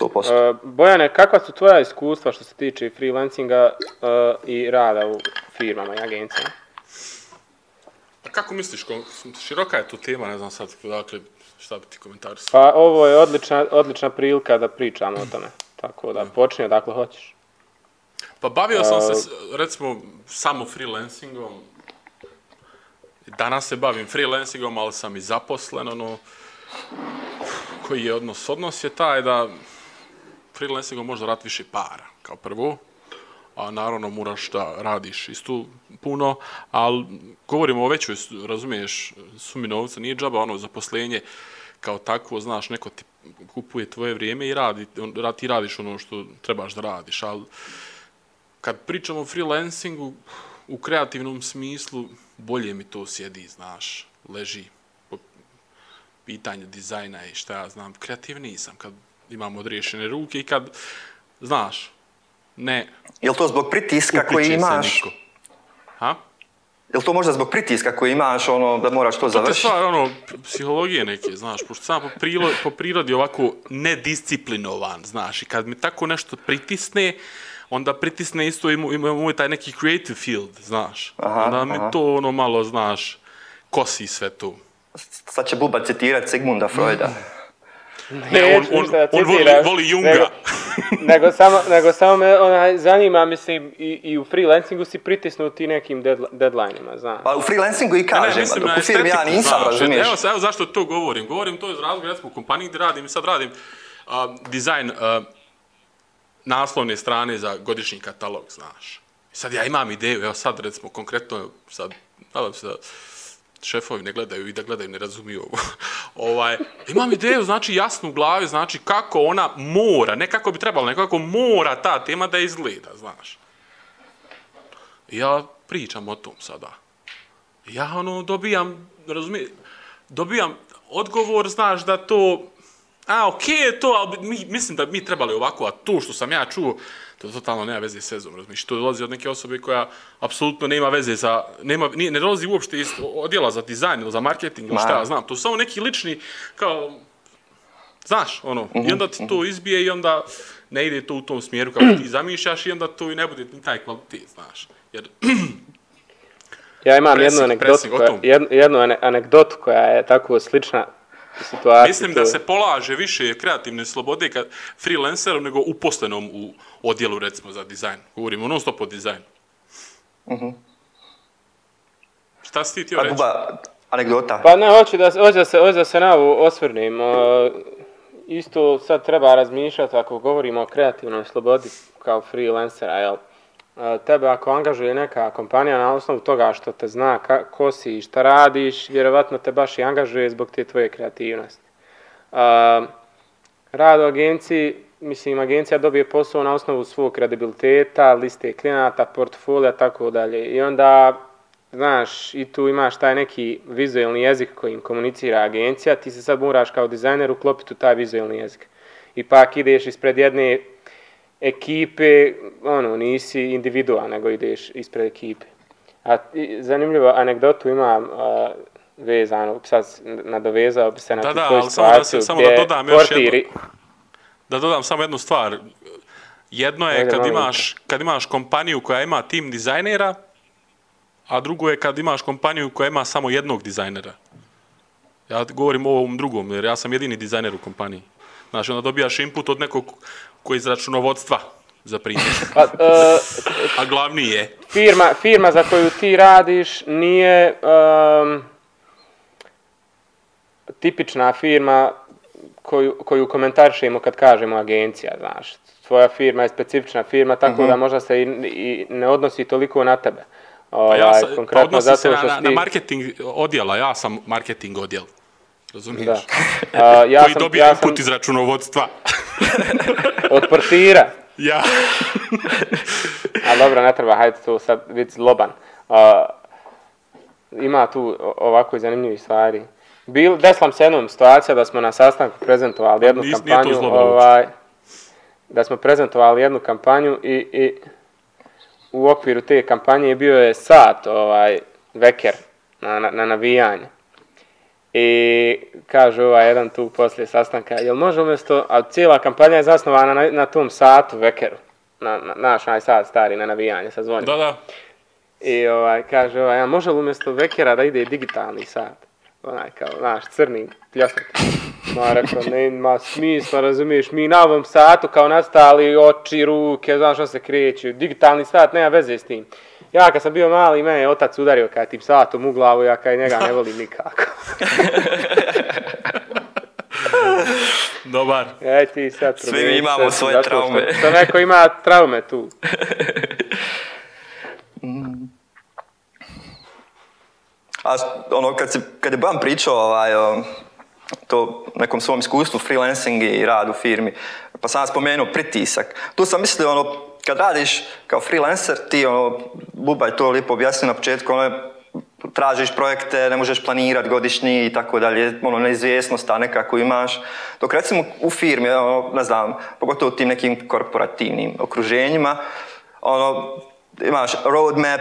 100%. Uh, Bojane, kakva su tvoja iskustva što se tiče freelancinga uh, i rada u firmama i agencijama? A pa kako misliš, ko, široka je tu tema, ne znam sad, dakle, šta bi ti komentari su? Pa ovo je odlična, odlična prilika da pričamo o tome, tako da počni odakle hoćeš. Pa bavio sam uh, se, recimo, samo freelancingom, danas se bavim freelancingom, ali sam i zaposlen, ono, koji je odnos? Odnos je taj da freelancingom možda rati više para, kao prvo, a naravno moraš da radiš isto puno, ali govorimo o većoj, razumiješ, sumi novca, nije džaba, ono, zaposlenje, kao takvo, znaš, neko ti kupuje tvoje vrijeme i radi, rad, ti radiš ono što trebaš da radiš, ali kad pričamo o freelancingu, u kreativnom smislu bolje mi to sjedi, znaš, leži po pitanju dizajna i šta ja znam, kreativniji sam kad imam odriješene ruke i kad, znaš, ne... Je to zbog pritiska koji imaš? Niko. Ha? Je to možda zbog pritiska koji imaš, ono, da moraš to završiti? Pa to je stvar, ono, psihologije neke, znaš, pošto sam po, prilo, po prirodi ovako nedisciplinovan, znaš, i kad mi tako nešto pritisne, onda pritisne isto i moj, moj taj neki creative field, znaš. Aha, onda mi aha. to ono malo, znaš, kosi sve tu. Sad će Buba citirati Sigmunda Freuda. Ne, ne on, on, on voli, voli Junga. Nego, nego samo me onaj, zanima, mislim, i, i u freelancingu si pritisnuo ti nekim deadline-ima, znam. Pa u freelancingu i kažem, ne, ne, dok u firmi ja nisam, razumiješ. Evo, evo zašto to govorim. Govorim to iz razloga, recimo, u kompaniji gdje radim i sad radim uh, dizajn uh, naslovne strane za godišnji katalog, znaš. Sad ja imam ideju, evo sad recimo konkretno, sad nadam se da šefovi ne gledaju i da gledaju ne razumiju ovo. ovaj, imam ideju, znači jasnu u glavi, znači kako ona mora, ne kako bi trebalo, ne kako mora ta tema da izgleda, znaš. Ja pričam o tom sada. Ja ono dobijam, razumije, dobijam odgovor, znaš, da to a okej okay, je to, ali mi, mislim da mi trebali ovako, a to što sam ja čuo, to totalno nema veze s sezom, razumiješ, to dolazi od neke osobe koja apsolutno nema veze za, nema, nije, ne dolazi uopšte iz odjela za dizajn ili za marketing, ili šta ja znam, to su samo neki lični, kao, znaš, ono, mm -hmm, i mhm, onda ti to mhm. izbije i onda ne ide to u tom smjeru kako ti zamišljaš i onda to i ne bude ni taj kvalitet, znaš, jer... ja imam presik, jednu anegdotu, presik, koja, jednu, jednu anegdotu koja je tako slična, situaciji. Mislim to... da se polaže više kreativne slobode kad freelancerom nego uposlenom u odjelu recimo za dizajn. Govorimo non stop o dizajnu. Mhm. Šta si ti ti pa, reći? anegdota. Pa ne, hoće da, hoće da se, hoće da se na ovu osvrnim. Uh, isto sad treba razmišljati ako govorimo o kreativnoj slobodi kao freelancera, jel? Uh, tebe ako angažuje neka kompanija na osnovu toga što te zna ka, ko si i šta radiš, vjerovatno te baš i angažuje zbog te tvoje kreativnosti. Uh, rad u agenciji, mislim, agencija dobije posao na osnovu svog kredibiliteta, liste klinata, portfolija, tako dalje. I onda, znaš, i tu imaš taj neki vizualni jezik kojim komunicira agencija, ti se sad moraš kao dizajner uklopiti u taj vizualni jezik. Ipak ideš ispred jedne ekipe, ono, nisi individua, nego ideš ispred ekipe. A zanimljivo, anegdotu imam a, vezanu, sad nadovezao bi se na da, da, ali samo da se, samo da dodam portiri. još jednu, da dodam samo jednu stvar. Jedno je kad imaš, kad imaš kompaniju koja ima tim dizajnera, a drugo je kad imaš kompaniju koja ima samo jednog dizajnera. Ja govorim o ovom drugom, jer ja sam jedini dizajner u kompaniji. Znaš, onda dobijaš input od nekog koji je iz računovodstva za primjer. Pa, uh, a glavni je? Firma, firma za koju ti radiš nije um, tipična firma koju, koju komentarišemo kad kažemo agencija, znaš. Tvoja firma je specifična firma, tako uh mhm. -huh. da možda se i, i ne odnosi toliko na tebe. Ovaj, pa ja ovaj, sam, pa odnosi se na, na, na marketing odjela, ja sam marketing odjel. Razumiješ? Da. A, ja Koji sam, dobije ja input sam... iz računovodstva. Od portira. Ja. A dobro, ne treba, hajde tu sad biti zloban. A, ima tu ovako zanimljivih stvari. Bil, deslam se jednom situacija da smo na sastanku prezentovali pa jednu nis, kampanju. Nije to ovaj, da smo prezentovali jednu kampanju i, i u okviru te kampanje bio je sat ovaj veker na, na, na navijanje. I kaže ovaj jedan tu poslije sastanka, jel može umjesto, a cijela kampanja je zasnovana na, na tom satu vekeru, na, na, naš naj sat stari, na navijanje sa zvonim. Da, da. I ovaj, kaže ovaj, ja može li umjesto vekera da ide digitalni sat? Onaj kao, naš crni pljosnik. Ma rekao, ne ima smisla, razumiješ, mi na ovom satu kao nastali oči, ruke, znaš što se kreću, digitalni sat nema veze s tim. Ja kad sam bio mali, me je otac udario kada je tim satom u glavu, ja kada je njega ne volim nikako. Dobar. E ti sad Svi mi imamo se, svoje traume. Što, što neko ima traume tu. A ono, kad, se, kad je Bam pričao ovaj, o, to nekom svom iskustvu, freelancing i rad u firmi, pa sam spomenuo pritisak, tu sam mislio ono, kad radiš kao freelancer, ti ono, Bubaj to lijepo objasnio na početku, ono, tražiš projekte, ne možeš planirati godišnji i tako dalje, ono, neizvjesnost ta neka koju imaš. Dok recimo u firmi, ono, ne znam, pogotovo u tim nekim korporativnim okruženjima, ono, imaš roadmap,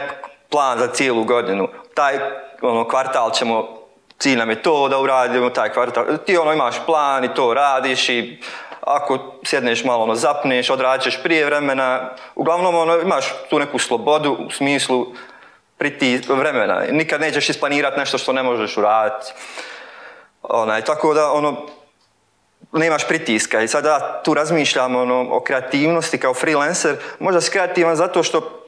plan za cijelu godinu. Taj ono, kvartal ćemo, cilj nam je to da uradimo, taj kvartal. Ti ono, imaš plan i to radiš i ako sjedneš malo, ono, zapneš, odraćeš prije vremena, uglavnom, ono, imaš tu neku slobodu u smislu priti vremena. Nikad nećeš isplanirati nešto što ne možeš uraditi. Onaj, tako da, ono, nemaš pritiska. I sada tu razmišljam ono, o kreativnosti kao freelancer. Možda si kreativan zato što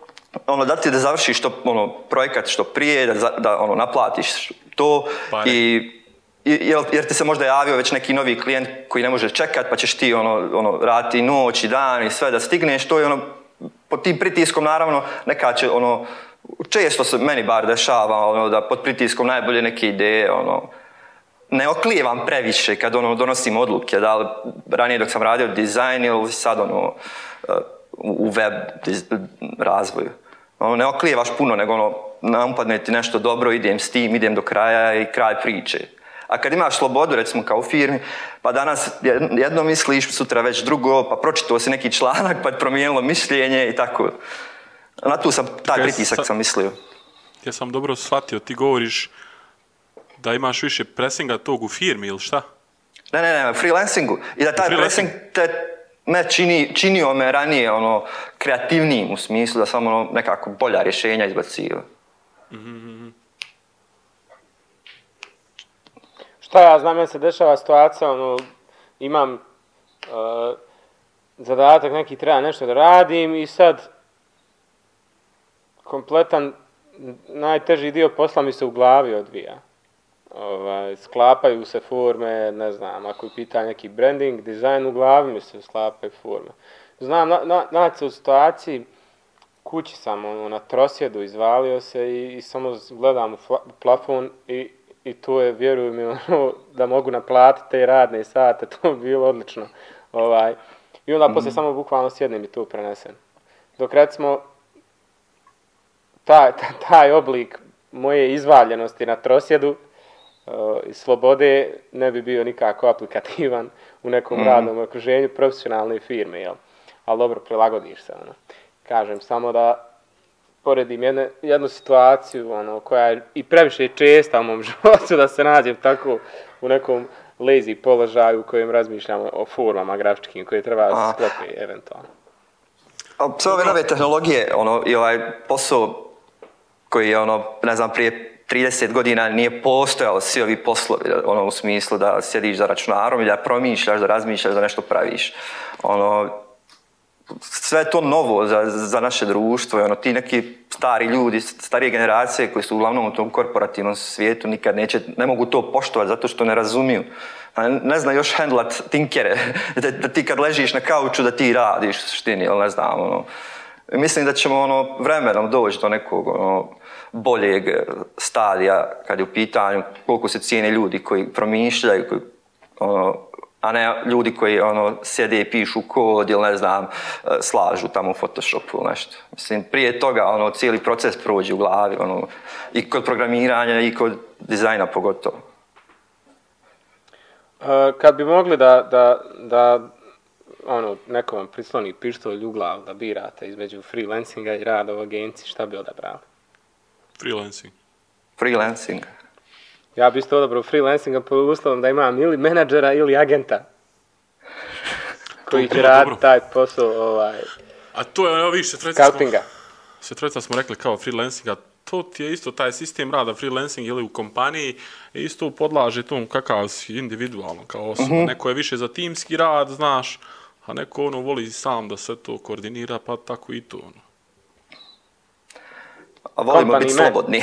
ono, da ti da završiš to, ono, projekat što prije, da, da ono, naplatiš to Pare. i jer, jer ti se možda javio već neki novi klijent koji ne može čekat, pa ćeš ti ono, ono, raditi noć i dan i sve da stigneš, to je ono, pod tim pritiskom naravno neka će ono, često se meni bar dešava ono, da pod pritiskom najbolje neke ideje ono, ne oklijevam previše kad ono, donosim odluke, da li ranije dok sam radio dizajn ili sad ono, u web razvoju. Ono, ne oklijevaš puno, nego ono, nam padne ti nešto dobro, idem s tim, idem do kraja i kraj priče. Uh, A kad imaš slobodu, recimo kao u firmi, pa danas jedno misliš, sutra već drugo, pa pročitao si neki članak, pa je promijenilo mišljenje i tako. Na tu sam, taj pritisak sam mislio. Ja sam dobro shvatio, ti govoriš da imaš više presinga tog u firmi ili šta? Ne, ne, ne, freelancingu. I da taj pressing te me čini, činio me ranije ono, kreativnijim u smislu da sam ono, nekako bolja rješenja izbacio. Mm -hmm. Šta pa ja znam, meni se dešava situacija, ono, imam uh, zadatak, neki treba nešto da radim i sad kompletan najteži dio posla mi se u glavi odvija. Ovaj, sklapaju se forme, ne znam, ako je pitanje neki branding, dizajn, u glavi mi se sklapaju forme. Znam, na, na, na u situaciji, kući sam, ono, na trosjedu izvalio se i, i samo gledam u plafon i i to je, vjeruj mi, ono, da mogu naplatiti te radne sate, to bi bilo odlično. Ovaj. I onda mm. poslije mhm. samo bukvalno sjednem i to prenesem. Dok recimo, taj, taj, taj oblik moje izvaljenosti na trosjedu eh, i uh, slobode ne bi bio nikako aplikativan u nekom mm. radnom okruženju profesionalne firme, jel? Ali dobro, prilagodiš se, ono. Kažem, samo da poredim jedne, jednu situaciju ono, koja je i previše česta u mom životu da se nađem tako u nekom lazy položaju u kojem razmišljam o formama grafičkim koje treba da se sklopi eventualno. A, sve ove nove tehnologije ono, i ovaj posao koji je, ono, ne znam, prije 30 godina nije postojalo svi ovi poslovi, ono, u smislu da sjediš za računarom i da promišljaš, da razmišljaš, da nešto praviš. Ono, sve to novo za, za naše društvo i ono, ti neki stari ljudi, starije generacije koji su uglavnom u tom korporativnom svijetu nikad neće, ne mogu to poštovati zato što ne razumiju. Ne, ne zna još hendlat tinkere, da, da, ti kad ležiš na kauču da ti radiš u suštini, ali ne znam. Ono. Mislim da ćemo ono, vremenom doći do nekog ono, boljeg e, stadija kad je u pitanju koliko se cijene ljudi koji promišljaju, koji ono, a ne ljudi koji ono sjede i pišu kod ili ne znam e, slažu tamo u Photoshopu ili nešto. Mislim, prije toga ono cijeli proces prođe u glavi, ono, i kod programiranja i kod dizajna pogotovo. E, kad bi mogli da, da, da ono, neko vam prisloni pištolj u glavu da birate između freelancinga i rada u agenciji, šta bi odabrali? Freelancing. Freelancing. Ja bih isto odabrao freelancinga pod uslovom da imam ili menadžera ili agenta. koji će raditi taj posao, ovaj... A to je, evo vidiš, scoutinga. Smo, svetreca smo rekli kao freelancinga, to ti je isto taj sistem rada freelancing ili u kompaniji isto podlaže tom kakav si individualno kao osoba. Uh mhm. -huh. Neko je više za timski rad, znaš, a neko ono voli sam da se to koordinira, pa tako i to. Ono. A volimo biti slobodni.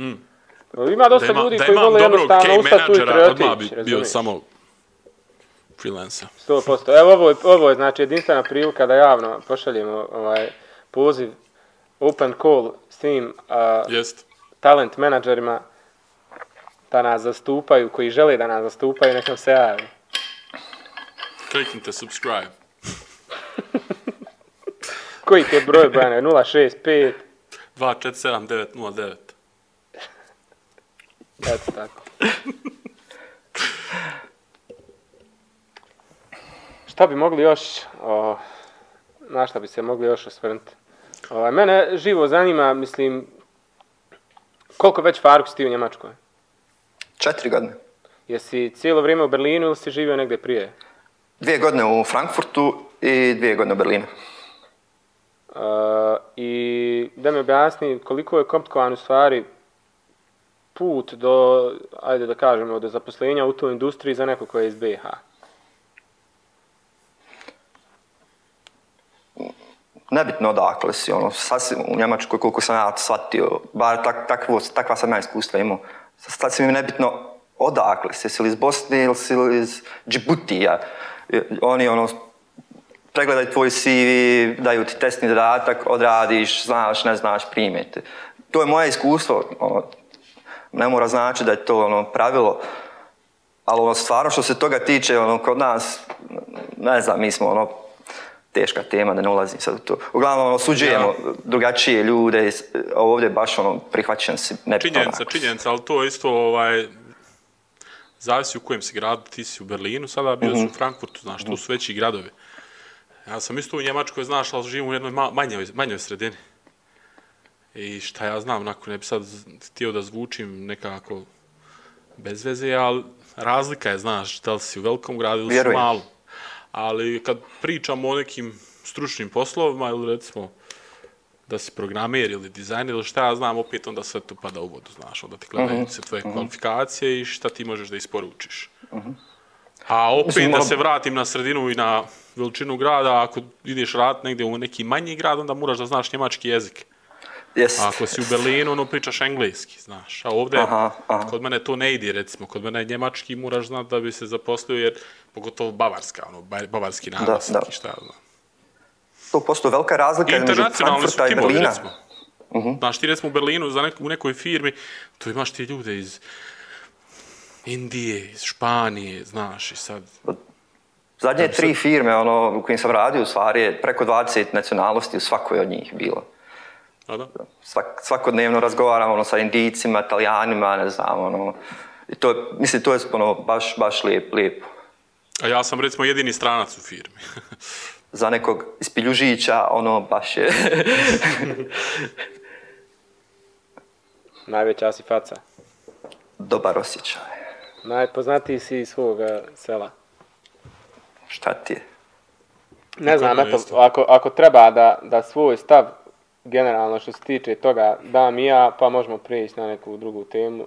mm. Ima dosta ima, ljudi koji vole jednostavno ustati i kreativiti. Da bi bio samo freelancer. 100%. Evo, ovo je, ovo je znači, jedinstvena prilika da javno pošaljemo ovaj, poziv open call svim uh, Jest. talent menadžerima da nas zastupaju, koji žele da nas zastupaju, nek nam se javi. Kliknite subscribe. koji te broj, Bane? 065? 247909. Eto tako. šta bi mogli još, o, na šta bi se mogli još osvrnuti? O, mene živo zanima, mislim, koliko već Faruk si ti u Njemačkoj? Četiri godine. Jesi cijelo vrijeme u Berlinu ili si živio negdje prije? Dvije godine u Frankfurtu i dvije godine u Berlinu. Uh, I da mi objasni koliko je komplikovan u stvari put do, ajde da kažemo, do zaposlenja u toj industriji za neko koje je iz BiH? Nebitno odakle si, ono, sasvim u Njemačkoj koliko sam ja shvatio, bar tak, takvo, takva sam ja iskustva imao, sasvim im nebitno odakle si, si li iz Bosne ili si li iz Džibutija, oni ono, pregledaj tvoj CV, daju ti testni dodatak, odradiš, znaš, ne znaš, primijeti. To je moje iskustvo, ono, ne mora znači da je to ono pravilo, ali ono stvarno što se toga tiče ono kod nas, ne znam, mi smo ono teška tema, da ne ulazim sad u to. Uglavnom, ono, osuđujemo ja. drugačije ljude, ovdje baš ono, prihvaćen si. Ne činjenica, onako. činjenica, ali to isto, ovaj, zavisi u kojem si gradu, ti si u Berlinu, sada bio mm -hmm. si u mhm. Frankfurtu, znaš, tu mhm. su veći gradovi. Ja sam isto u Njemačkoj, znaš, ali živim u jednoj manjoj, manjoj sredini. Mm I šta ja znam, onako ne bi sad htio da zvučim nekako bez veze, ali razlika je, znaš, da li si u velikom gradu ili u malu. Ali kad pričam o nekim stručnim poslovima ili recimo da si programer ili dizajner ili šta ja znam, opet onda sve to pada u vodu, znaš, onda ti gledaju uh mhm. -huh. se tvoje uh mhm. -huh. kvalifikacije i šta ti možeš da isporučiš. Uh mhm. -huh. A opet Mislim, da ono- se vratim na sredinu i na veličinu grada, ako ideš rad negdje u neki manji grad, onda moraš da znaš njemački jezik. Uh Jest. Ako si u Berlinu, ono pričaš engleski, znaš. A ovdje, aha, aha. kod mene to ne ide, recimo. Kod mene je njemački, moraš znat da bi se zaposlio, jer pogotovo bavarska, ono, bavarski naglas, da, da. šta ja znam. To postoje velika razlika između Frankfurta su timovi, i Berlina. Recimo. Uh mhm. -huh. Znaš, ti recimo u Berlinu, za nek u nekoj firmi, tu imaš ti ljude iz Indije, iz Španije, znaš, i sad... Zadnje tri sad... firme, ono, u kojim sam radio, u stvari, preko 20 nacionalnosti u svakoj od njih bilo. Svak, svakodnevno razgovaram ono, sa indijicima, italijanima, ne znam, ono, i to, mislim, to je ono, baš, baš lijep, lijep. A ja sam, recimo, jedini stranac u firmi. za nekog iz Piljužića, ono, baš je. Najveća si faca. Dobar osjećaj. Najpoznatiji si iz svoga sela. Šta ti je? Ne znam, ako, ako treba da, da svoj stav generalno što se tiče toga dam i ja, pa možemo prijeći na neku drugu temu.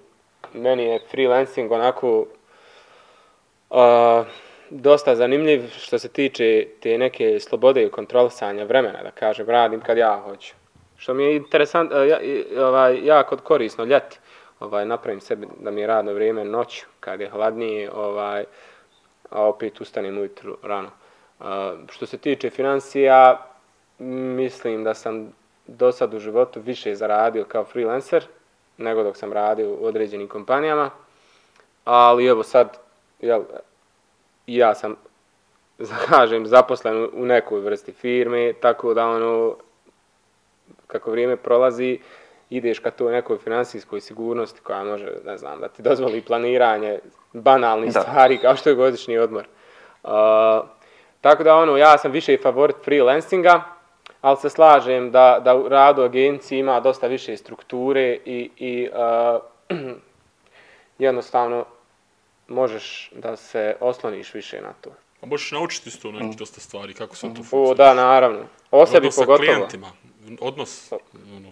Meni je freelancing onako uh, dosta zanimljiv što se tiče te neke slobode i kontrolisanja vremena, da kažem, radim kad ja hoću. Što mi je interesant, uh, ja, ovaj, jako korisno ljeti, ovaj, napravim sebi da mi je radno vrijeme noć, kad je hladnije, ovaj, a opet ustanem ujutru rano. Uh, što se tiče financija, mislim da sam do sad u životu više zaradio kao freelancer nego dok sam radio u određenim kompanijama. Ali evo sad, jel, ja sam, zakažem, zaposlen u nekoj vrsti firme, tako da ono, kako vrijeme prolazi, ideš ka toj nekoj finansijskoj sigurnosti koja može, ne znam, da ti dozvoli planiranje banalnih stvari kao što je godišnji odmor. Uh, tako da ono, ja sam više favorit freelancinga, ali se slažem da, da u radu agenciji ima dosta više strukture i, i uh, jednostavno možeš da se osloniš više na to. A možeš naučiti isto neki mm. dosta stvari, kako se to funkcionira. O, da, naravno. O sebi odnos pogotovo. Odnos sa klijentima, odnos, ono,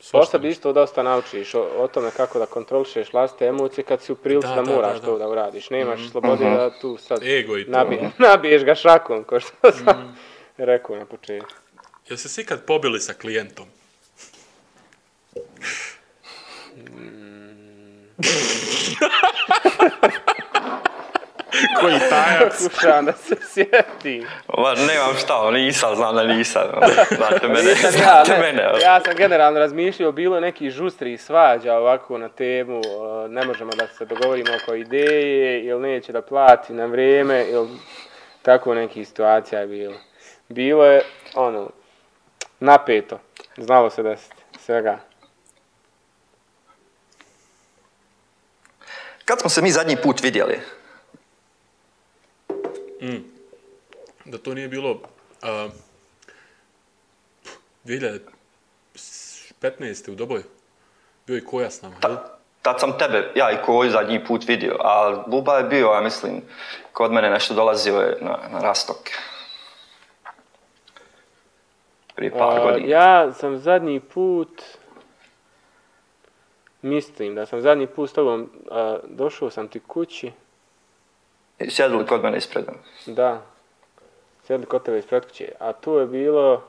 Sve što bi isto dosta naučiš o, o tome kako da kontrolišeš vlastite emocije kad si u prilici da, da, da moraš da, da. to da uradiš. Nemaš mm. slobode uh mhm. -huh. da tu sad Ego i to, nabije, nabiješ ga šakom, ko što sam mm. rekao na početku. Jel se svi kad pobili sa klijentom? Koji tajac? Kušan da se sjeti. Ma, nemam šta, nisam, ono, znam da nisam. Ono, znate mene, nisam, ja, znate mene. Ono. Ja sam generalno razmišljio, bilo neki žustri svađa ovako na temu, ne možemo da se dogovorimo oko ideje, ili neće da plati na vreme, ili tako neki situacija je bilo. Bilo je, ono, napeto. Znalo se desiti. Svega. Kad smo se mi zadnji put vidjeli? Mm. Da to nije bilo... Uh, 2015. u Doboju. Bio i koja s nama, Ta, Tad sam tebe, ja i koji zadnji put vidio, ali Buba je bio, ja mislim, kod mene nešto dolazio je na, na rastoke prije par godina. Ja sam zadnji put, mislim da sam zadnji put s tobom, a, došao sam ti kući. Sjedli kod mene ispred. Da, sjedli kod tebe ispred kuće, a to je bilo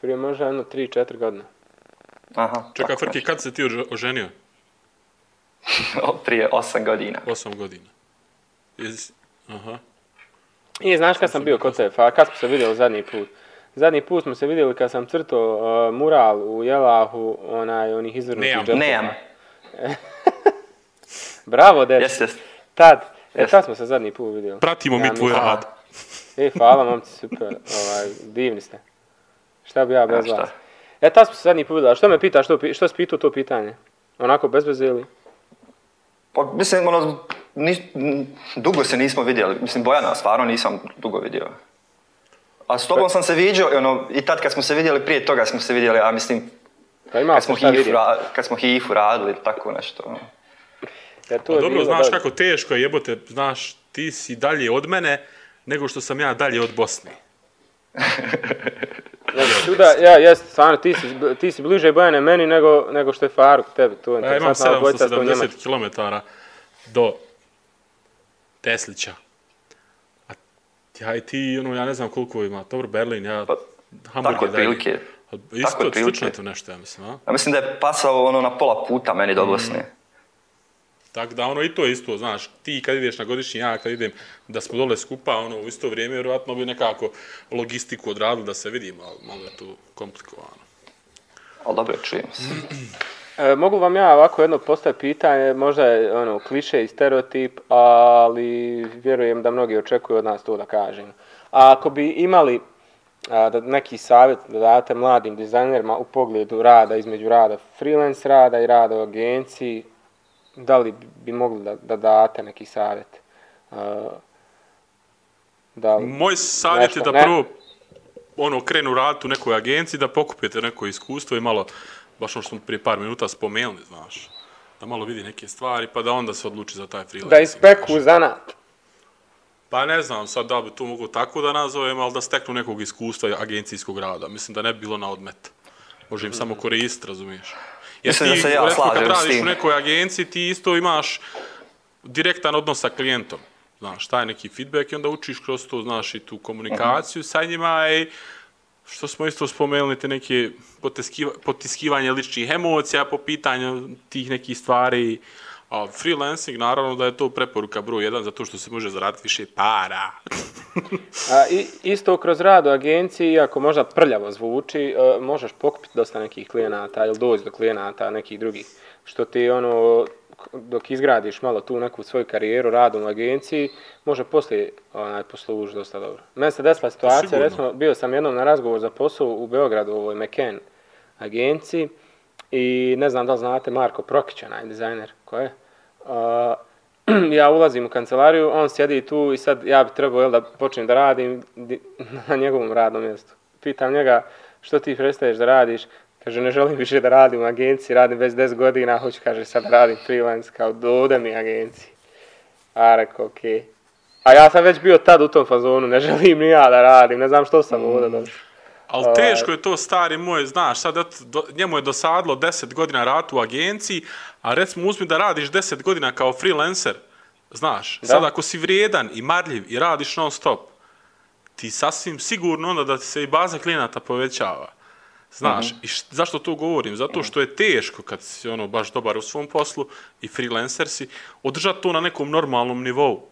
prije možda jedno 3-4 godine. Aha, Čekaj, Frki, kad se ti oženio? prije 8 godina. 8 godina. Iz... Aha. I znaš kad sam bio kod tebe, pa kad smo se vidjeli zadnji put? Zadnji put smo se vidjeli kad sam crto uh, mural u Jelahu, onaj, onih izvrnutih džepova. Nemam, nemam. Bravo, deče. Jes, jes. Tad, yes. e, tad smo se zadnji put vidjeli. Pratimo ja, mi tvoj rad. E, hvala, momci, super. Ovaj, divni ste. Šta bi ja bez vas? E, tad smo se zadnji put vidjeli. A što me pitaš, što, što si pitao to pitanje? Onako, bez veze ili? Pa, mislim, ono, ni, dugo se nismo vidjeli. Mislim, Bojana, stvarno nisam dugo vidio. A s tobom pa... sam se viđao, ono, i tad kad smo se vidjeli, prije toga smo se vidjeli, a mislim, pa ima kad, smo ra, kad smo HIF-u radili, tako nešto. Ono. Ja, e, to pa dobro, znaš dalje. kako teško je jebote, znaš, ti si dalje od mene, nego što sam ja dalje od Bosne. Znači, čuda, ja, jeste, stvarno, ti si, ti si bliže Bojane meni nego, nego što je Faruk pa tebi tu. Ja imam 770 km do Teslića. Ja i ti, ono, ja ne znam koliko ima. Dobro, Berlin, ja... Pa, Hamburg tako je prilike. Isto tako je prilike. to nešto, ja mislim, a? Ja mislim da je pasao ono na pola puta meni do mm. Bosne. Mm. Tako da, ono, i to je isto, znaš, ti kad ideš na godišnji, ja kad idem, da smo dole skupa, ono, u isto vrijeme, vjerovatno bi nekako logistiku odradili da se vidimo, ali malo je to komplikovano. Ali dobro, čujemo se. E, mogu vam ja ovako jedno postaviti pitanje, možda je ono, kliše i stereotip, ali vjerujem da mnogi očekuju od nas to da kažem. A ako bi imali a, da neki savjet da date mladim dizajnerima u pogledu rada, između rada freelance rada i rada u agenciji, da li bi mogli da, da date neki savjet? A, e, da li, Moj savjet nešto? je da ne? prvo ono, krenu raditi u nekoj agenciji, da pokupite neko iskustvo i malo baš ono što smo prije par minuta spomenuli, znaš, da malo vidi neke stvari, pa da onda se odluči za taj freelancing. Da ispeku znaš. zanat. Pa ne znam sad da bi to mogu tako da nazovem, ali da steknu nekog iskustva agencijskog rada. Mislim da ne bi bilo na odmet. Može im mm. samo korist, razumiješ. Jer Mislim ti, da se ja recimo, kad radiš u nekoj agenciji, ti isto imaš direktan odnos sa klijentom. Znaš, taj neki feedback i onda učiš kroz to, znaš, i tu komunikaciju mm -hmm. sa njima i što smo isto spomenuli te neke potiskiva, potiskivanje ličnih emocija po pitanju tih nekih stvari. A freelancing, naravno da je to preporuka broj jedan, zato što se može zaraditi više para. A, i, isto kroz rad u agenciji, ako možda prljavo zvuči, e, možeš pokupiti dosta nekih klijenata ili doći do klijenata nekih drugih. Što ti ono, dok izgradiš malo tu neku svoju karijeru, radom u agenciji, može poslije onaj, poslužiti dosta dobro. Mene se desila situacija, recimo, bio sam jednom na razgovor za posao u Beogradu, u ovoj McCann agenciji, i ne znam da li znate Marko Prokić, onaj dizajner, ko je. Uh, ja ulazim u kancelariju, on sjedi tu i sad ja bi trebao jel, da počnem da radim na njegovom radnom mjestu. Pitam njega što ti prestaješ da radiš, kaže, ne želim više da radim u agenciji, radim već 10 godina, hoću, kaže, sad radim freelance, kao, dode mi agenciji. A rekao, okej. Okay. A ja sam već bio tad u tom fazonu, ne želim ni ja da radim, ne znam što sam mm. ovdje došao. Ali teško ovaj. je to, stari moj, znaš, sad et, do, njemu je dosadilo 10 godina rad u agenciji, a recimo uzmi da radiš 10 godina kao freelancer, znaš, da? sad ako si vrijedan i marljiv i radiš non stop, ti sasvim sigurno onda da se i baza klijenata povećava. Znaš, mm -hmm. i št, zašto to govorim? Zato mhm. što je teško kad si ono baš dobar u svom poslu i freelancer si, održati to na nekom normalnom nivou.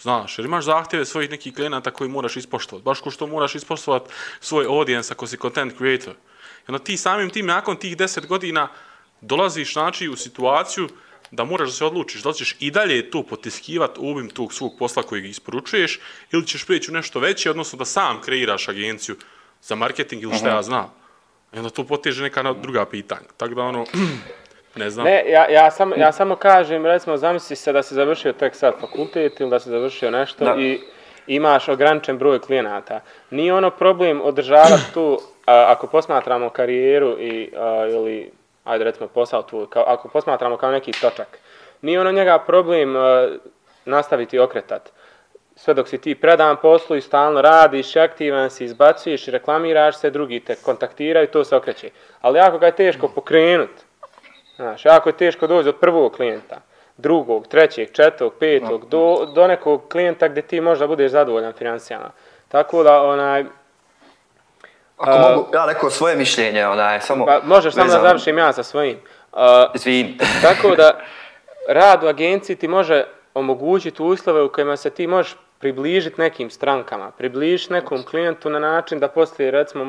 Znaš, jer imaš zahtjeve svojih nekih klijenata koji moraš ispoštovati. Baš ko što moraš ispoštovati svoj audience ako si content creator. I onda ti samim tim, nakon tih deset godina, dolaziš znači u situaciju da moraš da se odlučiš da li ćeš i dalje to potiskivati u obim tog svog posla kojeg isporučuješ ili ćeš prijeći u nešto veće, odnosno da sam kreiraš agenciju za marketing ili šta mm -hmm. ja mhm. znam. I onda to poteže neka na druga pitanja. Tako da ono, ne znam. Ne, ja, ja, sam, ja samo kažem, recimo, zamisli se da si završio tek sad fakultet ili da si završio nešto da. i imaš ograničen broj klijenata. Nije ono problem održavati tu, a, ako posmatramo karijeru i, a, ili, ajde recimo, posao tu, kao, ako posmatramo kao neki točak. Nije ono njega problem a, nastaviti okretat sve dok si ti predan poslu i stalno radiš, aktivan si, izbacuješ i reklamiraš se, drugi te kontaktiraju i to se okreće. Ali jako ga je teško pokrenut, znaš, jako je teško doći od prvog klijenta, drugog, trećeg, četvog, petog, do, do nekog klijenta gdje ti možda budeš zadovoljan financijama. Tako da, onaj, Ako mogu, ja rekao svoje mišljenje, onaj, samo... Pa, možeš samo da završim ja sa svojim. Uh, Izvin. tako da, rad u agenciji ti može omogućiti uslove u kojima se ti možeš približiti nekim strankama, približiti nekom klijentu na način da poslije recimo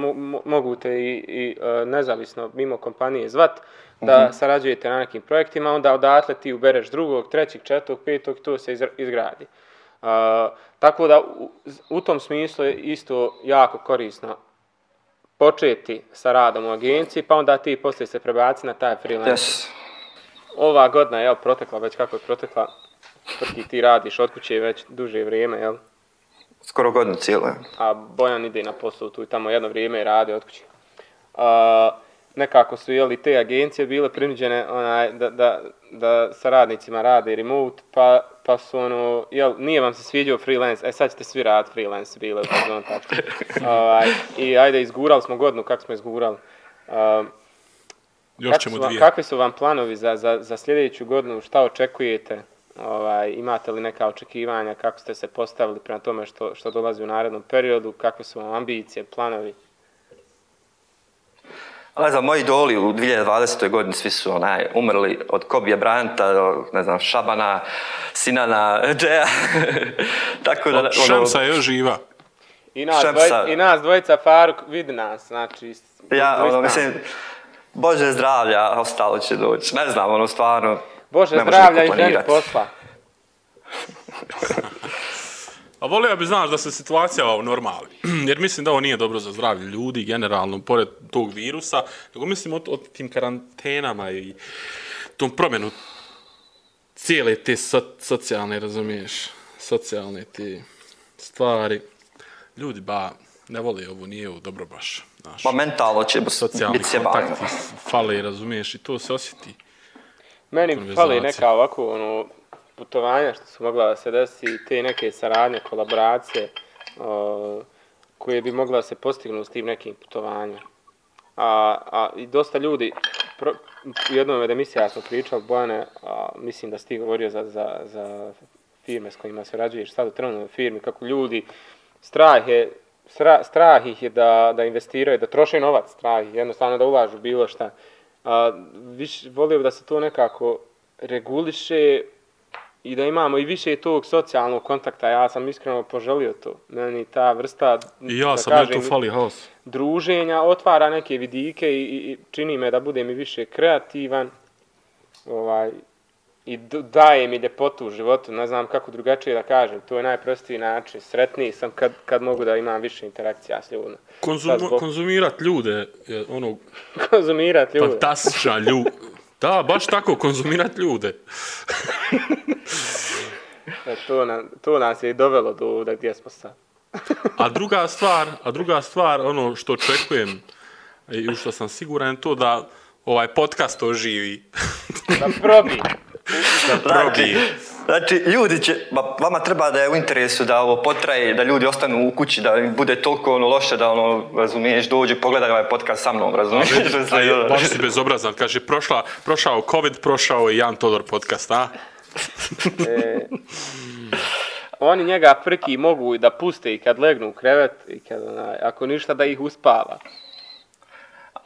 mogu te i, i e, nezavisno mimo kompanije zvat da uh mhm. -huh. sarađujete na nekim projektima, onda odatle ti ubereš drugog, trećeg, četvrtog, petog i to se izgradi. Uh, tako da u, u tom smislu je isto jako korisno početi sa radom u agenciji, pa onda ti poslije se prebaci na taj freelancer. Yes. Ova godina je protekla, već kako je protekla, tvrti ti radiš od kuće već duže vrijeme, jel? Skoro godinu cijelo, A Bojan ide na posao tu i tamo jedno vrijeme i radi od kuće. A, nekako su jeli te agencije bile prinuđene onaj, da, da, da sa radnicima rade remote, pa, pa su ono, jel, nije vam se sviđao freelance, e sad ćete svi rad freelance bile u sezon tačku. I ajde, izgurali smo godinu, kako smo izgurali. A, Još ćemo kakvi su, vam, kakvi su vam planovi za, za, za sljedeću godinu, šta očekujete? ovaj, imate li neka očekivanja, kako ste se postavili prema tome što, što dolazi u narednom periodu, kakve su vam ambicije, planovi? Ne znam, moji doli u 2020. godini svi su onaj, umrli od Kobe Bryanta, ne znam, Šabana, Sinana, Džeja. Tako da, od ono, Šemsa ono, je živa. I nas, dvoj, I nas dvojica Faruk vidi nas, znači... Ja, ono, mislim, Bože zdravlja, ostalo će doći. Ne znam, ono, stvarno, Bože ne zdravlja i želi posla. A volio bi, znaš, da se situacija u normali. Jer mislim da ovo nije dobro za zdravlje ljudi, generalno, pored tog virusa. Nego mislim o, o tim karantenama i tom promjenu cijele te so, socijalne, razumiješ, socijalne te stvari. Ljudi, ba, ne vole ovo, nije ovo dobro baš. Znaš, pa mentalo će biti se bavljeno. Socijalni kontakti fale, razumiješ, i to se osjeti. Meni fali neka ovako ono, putovanja što su mogla se desi, te neke saradnje, kolaboracije o, koje bi mogla se postignu s tim nekim putovanjem. A, a i dosta ljudi, pro, u jednom od emisija smo pričali, Bojane, a, mislim da si ti govorio za, za, za firme s kojima se rađuješ sad u trenutnoj firmi, kako ljudi, strah je, stra, strah ih je da, da investiraju, da troše novac, strah je jednostavno da uvažu bilo šta a, viš, volio da se to nekako reguliše i da imamo i više tog socijalnog kontakta. Ja sam iskreno poželio to. Meni ta vrsta... I ja sam, kažem, tu fali haos. Druženja otvara neke vidike i, i, čini me da budem i više kreativan. Ovaj, i daje mi ljepotu u životu, ne znam kako drugačije da kažem, to je najprostiji način, sretniji sam kad, kad mogu da imam više interakcija s ljudima. Konzum, zbog... Konzumirat ljude, je ono... konzumirat ljude. Fantastiča ljude. da, baš tako, konzumirat ljude. e, to, nam, to nas je i dovelo do ovdje gdje smo sad. a druga stvar, a druga stvar, ono što očekujem i u što sam siguran, to da ovaj podcast oživi. da probi znači, znači, ljudi će, ba, vama treba da je u interesu da ovo potraje, da ljudi ostanu u kući, da im bude toliko ono loše da ono, razumiješ, dođe, pogledaj ovaj podcast sa mnom, razumiješ? Ali, ali, baš si bezobrazan, kaže, prošla, prošao COVID, prošao je Jan Todor podcast, a? E, Oni njega prki mogu da puste i kad legnu u krevet i kad, ako ništa da ih uspava.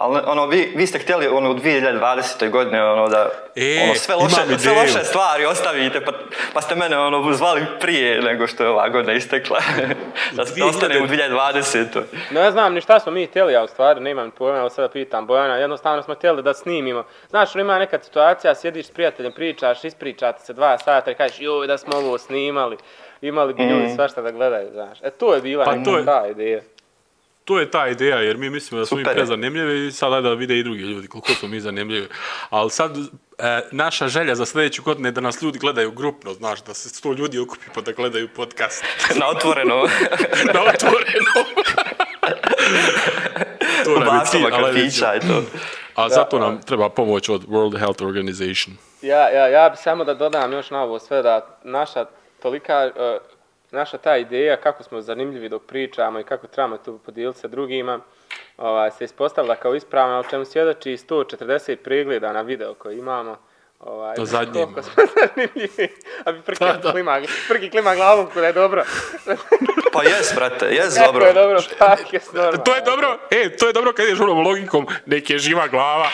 Ali ono, vi, vi ste htjeli ono, u 2020. godine ono, da e, ono, sve, loše, sve loše stvari ostavite, pa, pa ste mene ono, zvali prije nego što je ova godina istekla. da ste ostane u 2020. Ne znam ni šta smo mi htjeli, ja u stvari ne imam pojma, ali sada pitam Bojana. Jednostavno smo htjeli da snimimo. Znaš, ono ima neka situacija, sjediš s prijateljem, pričaš, ispričate se dva sata i kažeš joj da smo ovo snimali. Imali bi ljudi mm. svašta da gledaju, znaš. E, to je bila pa, neka je... ta ideja. To je ta ideja, jer mi mislimo da smo Super. mi prezanimljivi i sada da vide i drugi ljudi koliko smo mi zanimljivi. Ali sad, e, naša želja za sljedeću godinu je da nas ljudi gledaju grupno, znaš, da se sto ljudi okupi pa da gledaju podcast. Na otvoreno. Na otvoreno. to nam je cilj, ali vidimo. to. A da, zato nam treba pomoć od World Health Organization. Ja, ja, ja bi samo da dodam još na ovo sve da naša tolika, e, naša ta ideja kako smo zanimljivi dok pričamo i kako trebamo to podijeliti sa drugima ovaj, se ispostavila kao ispravna, o čemu svjedoči 140 pregleda na video koji imamo. Ovaj, na zadnjim. Koliko smo zanimljivi. A bi prki, pa da, da. Klima, prki klima glavom, kada pa je dobro. pa jes, brate, jes dobro. Je dobro, tak, jes dobro. To je dobro, e, to je dobro kad ješ onom logikom, nek je živa glava.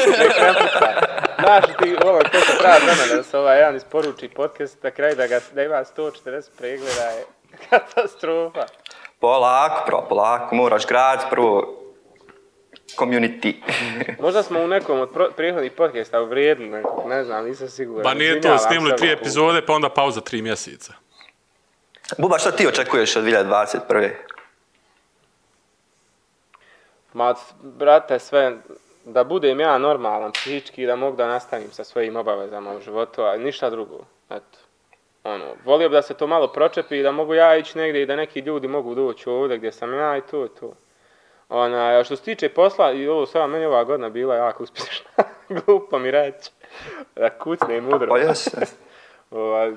Znaš, ti, ovo, to je prava vremena da se ovaj jedan isporuči podcast, na kraju da ga, da ima 140 pregleda je katastrofa. Polako, bro, polako, moraš graditi prvo community. Možda smo u nekom od prijehodnih podcasta uvrijedili nekog, ne znam, nisam siguran. Pa nije to, snimili tri epizode, pa onda pauza tri mjeseca. Buba, šta ti očekuješ od 2021. Ma, brate, sve, da budem ja normalan psihički i da mogu da nastavim sa svojim obavezama u životu, a ništa drugo. Eto. Ono, volio bi da se to malo pročepi i da mogu ja ići negdje i da neki ljudi mogu doći ovdje gdje sam ja i to, to. Ona, a što se tiče posla, i ovo sve, meni ova godina bila jako uspješna. Glupo mi reći. Da kucne i mudro. Pa ova,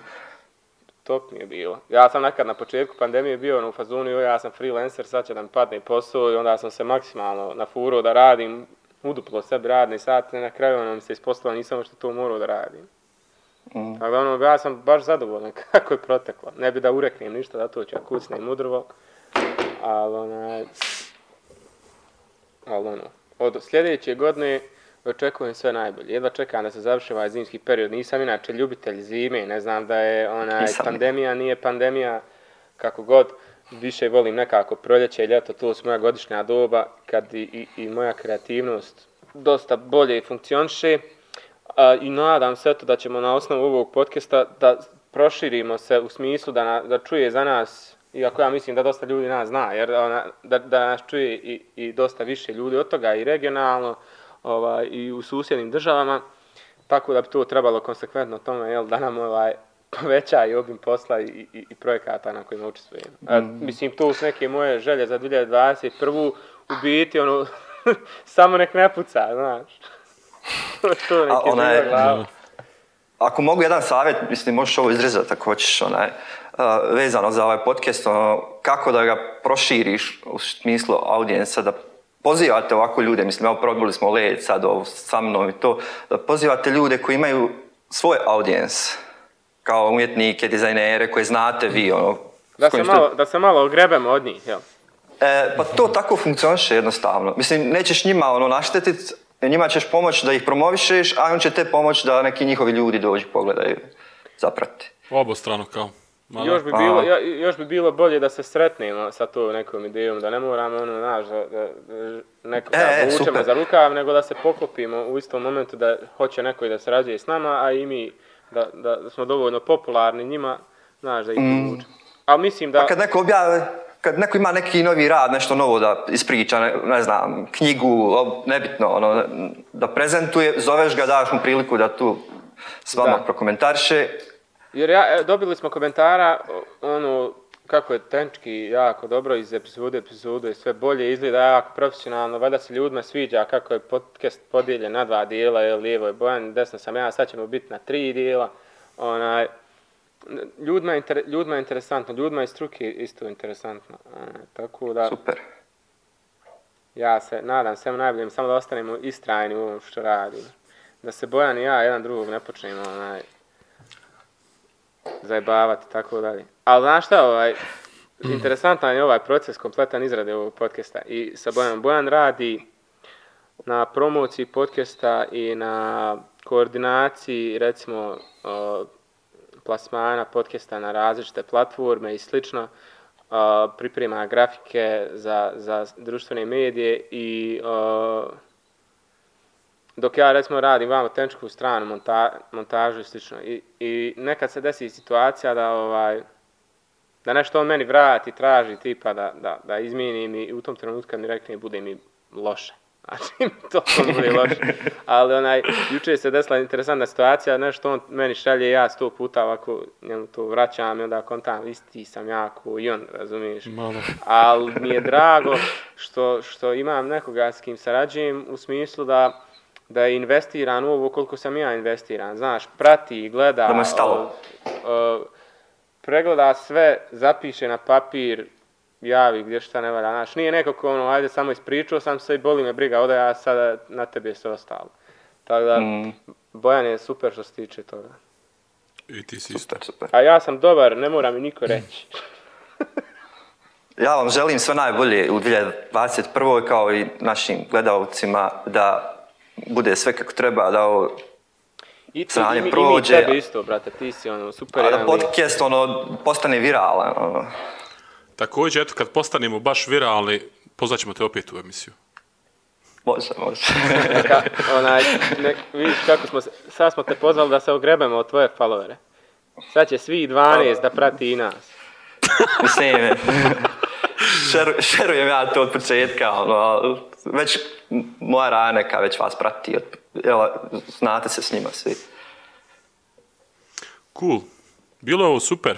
top mi je bilo. Ja sam nekad na početku pandemije bio ono, u fazonu, ja sam freelancer, sad će nam padne posao i onda sam se maksimalno na furo da radim, uduplo sebi radne sate, na kraju nam se ispostavljeno, nisam što to morao da radim. Mm. Tako da ono, ja sam baš zadovoljan kako je proteklo. Ne bi da ureknem ništa, da to će kucne i mudrovo. Ali onaj, ali ono, od sljedeće godine očekujem sve najbolje. Jedva čekam da se završi ovaj zimski period. Nisam inače ljubitelj zime, ne znam da je ona pandemija, nije pandemija, kako god. Više volim nekako proljeće i ljeto, to su moja godišnja doba, kad i, i, i moja kreativnost dosta bolje funkcionše. A, I nadam se to da ćemo na osnovu ovog podcasta da proširimo se u smislu da, na, da čuje za nas iako ja mislim da dosta ljudi nas zna, jer ona, da, da nas čuje i, i dosta više ljudi od toga, i regionalno, ovaj, i u susjednim državama, tako da bi to trebalo konsekventno tome, jel, da nam ovaj, poveća i obim posla i, i, i projekata na kojima učestvujemo. Mm. Mislim, to su neke moje želje za 2021. u biti, ono, samo nek ne puca, znaš. to neki A, onaj, ako mogu jedan savjet, mislim, možeš ovo izrezati ako hoćeš, onaj, vezano za ovaj podcast, ono, kako da ga proširiš u smislu audijensa, da pozivate ovako ljude, mislim, evo, probili smo led sad ovo, sa mnom i to, da pozivate ljude koji imaju svoj audijens, kao umjetnike, dizajnere, koje znate vi, ono... Da se, malo, ste... da se malo ogrebemo od njih, jel? E, pa to tako funkcionše jednostavno. Mislim, nećeš njima ono naštetit, njima ćeš pomoć da ih promovišeš, a on će te pomoć da neki njihovi ljudi dođu pogledaju, zaprati. Obostrano kao. Malo. Još bi pa... bilo još bi bilo bolje da se sretnemo sa tom nekom idejom da ne moramo ono znaš da, da, da neko e, e vučemo za rukav nego da se poklopimo u istom momentu da hoće neko i da sarađuje s nama a i mi da, da da smo dovoljno popularni njima znaš da ih mm. Ali mislim da pa kad neko objavi kad neko ima neki novi rad nešto novo da ispriča ne, ne znam knjigu nebitno ono da prezentuje zoveš ga daš mu priliku da tu s vama da. prokomentariše Jer ja, e, dobili smo komentara, ono, kako je tenčki jako dobro iz epizode, epizode je sve bolje, izgleda jako profesionalno, valjda se ljudima sviđa kako je podcast podijeljen na dva dijela, je lijevo je Bojan, desno sam ja, sad ćemo biti na tri dijela. Onaj, ljudima, je inter, ljudima je interesantno, ljudima iz struke isto interesantno. Onaj, tako da... Super. Ja se nadam svemu najboljem, samo da ostanemo istrajni u ovom što radim. Da se Bojan i ja jedan drugog ne počnemo onaj, zajebavati, tako dalje. Ali znaš šta, ovaj, interesantan je ovaj proces kompletan izrade ovog podcasta. I sa Bojan. Bojan radi na promociji podcasta i na koordinaciji, recimo, plasmana podcasta na različite platforme i slično priprema grafike za, za društvene medije i uh, dok ja recimo radim vamo tenčku stranu, monta, montažu i slično. I, I nekad se desi situacija da ovaj da nešto on meni vrati, traži tipa da, da, da izminim i u tom trenutku kad mi rekne bude mi loše. Znači, to bude loše. Ali onaj, juče se desila interesantna situacija, nešto on meni šalje ja sto puta ovako, njemu to vraćam i onda kontam, isti sam jako i on, razumiješ. Malo. Ali mi je drago što, što imam nekoga s kim sarađujem u smislu da da je investiran u ovo koliko sam ja investiran. Znaš, prati i gleda. Da stalo. pregleda sve, zapiše na papir, javi gdje šta ne valja. Znaš, nije neko ko ono, ajde samo ispričao sam se i boli me briga, oda ja sada na tebi je sve ostalo. Tako da, mm. Bojan je super što se tiče toga. I ti si super, super. A ja sam dobar, ne mora mi niko reći. ja vam želim sve najbolje u 2021. kao i našim gledalcima da bude sve kako treba, da ovo I to, sranje i, prođe. I mi tebe isto, brate, ti si ono super. A da podcast ono, postane viralan. Ono. Također, eto, kad postanemo baš viralni, pozvaćemo te opet u emisiju. Može, može. Neka, onaj, ne, vidiš kako smo, sad smo te pozvali da se ogrebemo od tvoje followere. Sad će svi 12 da prati i nas. Mislim, šerujem ja to od početka, ono, već moja raneka već vas prati, od, jel, znate se s njima svi. Cool. Bilo je ovo super.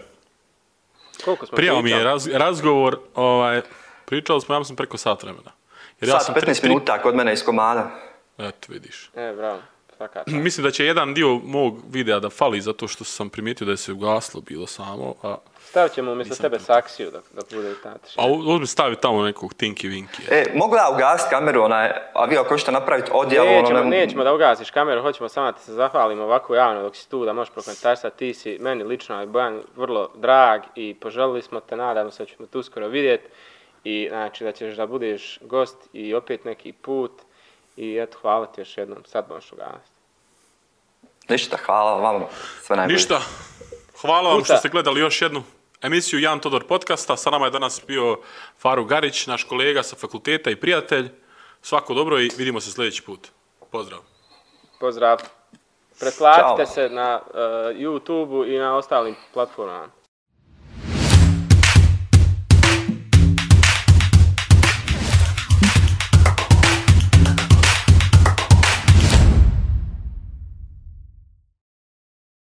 Koliko smo Prijao mi je raz, razgovor, ovaj, pričali smo, ja sam preko sat vremena. Jer sat ja sam 15 tri... minuta kod mene iz komada. Eto, vidiš. E, bravo. Fakat, Mislim da će jedan dio mog videa da fali zato što sam primijetio da je se ugaslo bilo samo, a stavit ćemo umjesto Nisam tebe saksiju dok, dok bude tatiš. A uzmi stavi tamo nekog tinki vinki. E, mogu da ugasit kameru, ona je, a vi ako hoćete napraviti odjel... Ono nećemo, ono, ne... nećemo da ugasiš kameru, hoćemo samo da se zahvalimo ovako javno dok si tu da možeš prokomentarstva. Ti si meni lično, ali Bojan, vrlo drag i poželili smo te, nadamo se da ćemo te uskoro vidjeti i znači da ćeš da budeš gost i opet neki put i eto hvala ti još jednom, sad možeš ugasiti. Ništa, hvala vam, sve najbolje. Ništa, hvala vam Puta. što ste gledali još jednu emisiju Jan Todor podcasta. Sa nama je danas bio Faru Garić, naš kolega sa fakulteta i prijatelj. Svako dobro i vidimo se sljedeći put. Pozdrav. Pozdrav. Pretplatite se na uh, YouTube-u i na ostalim platformama.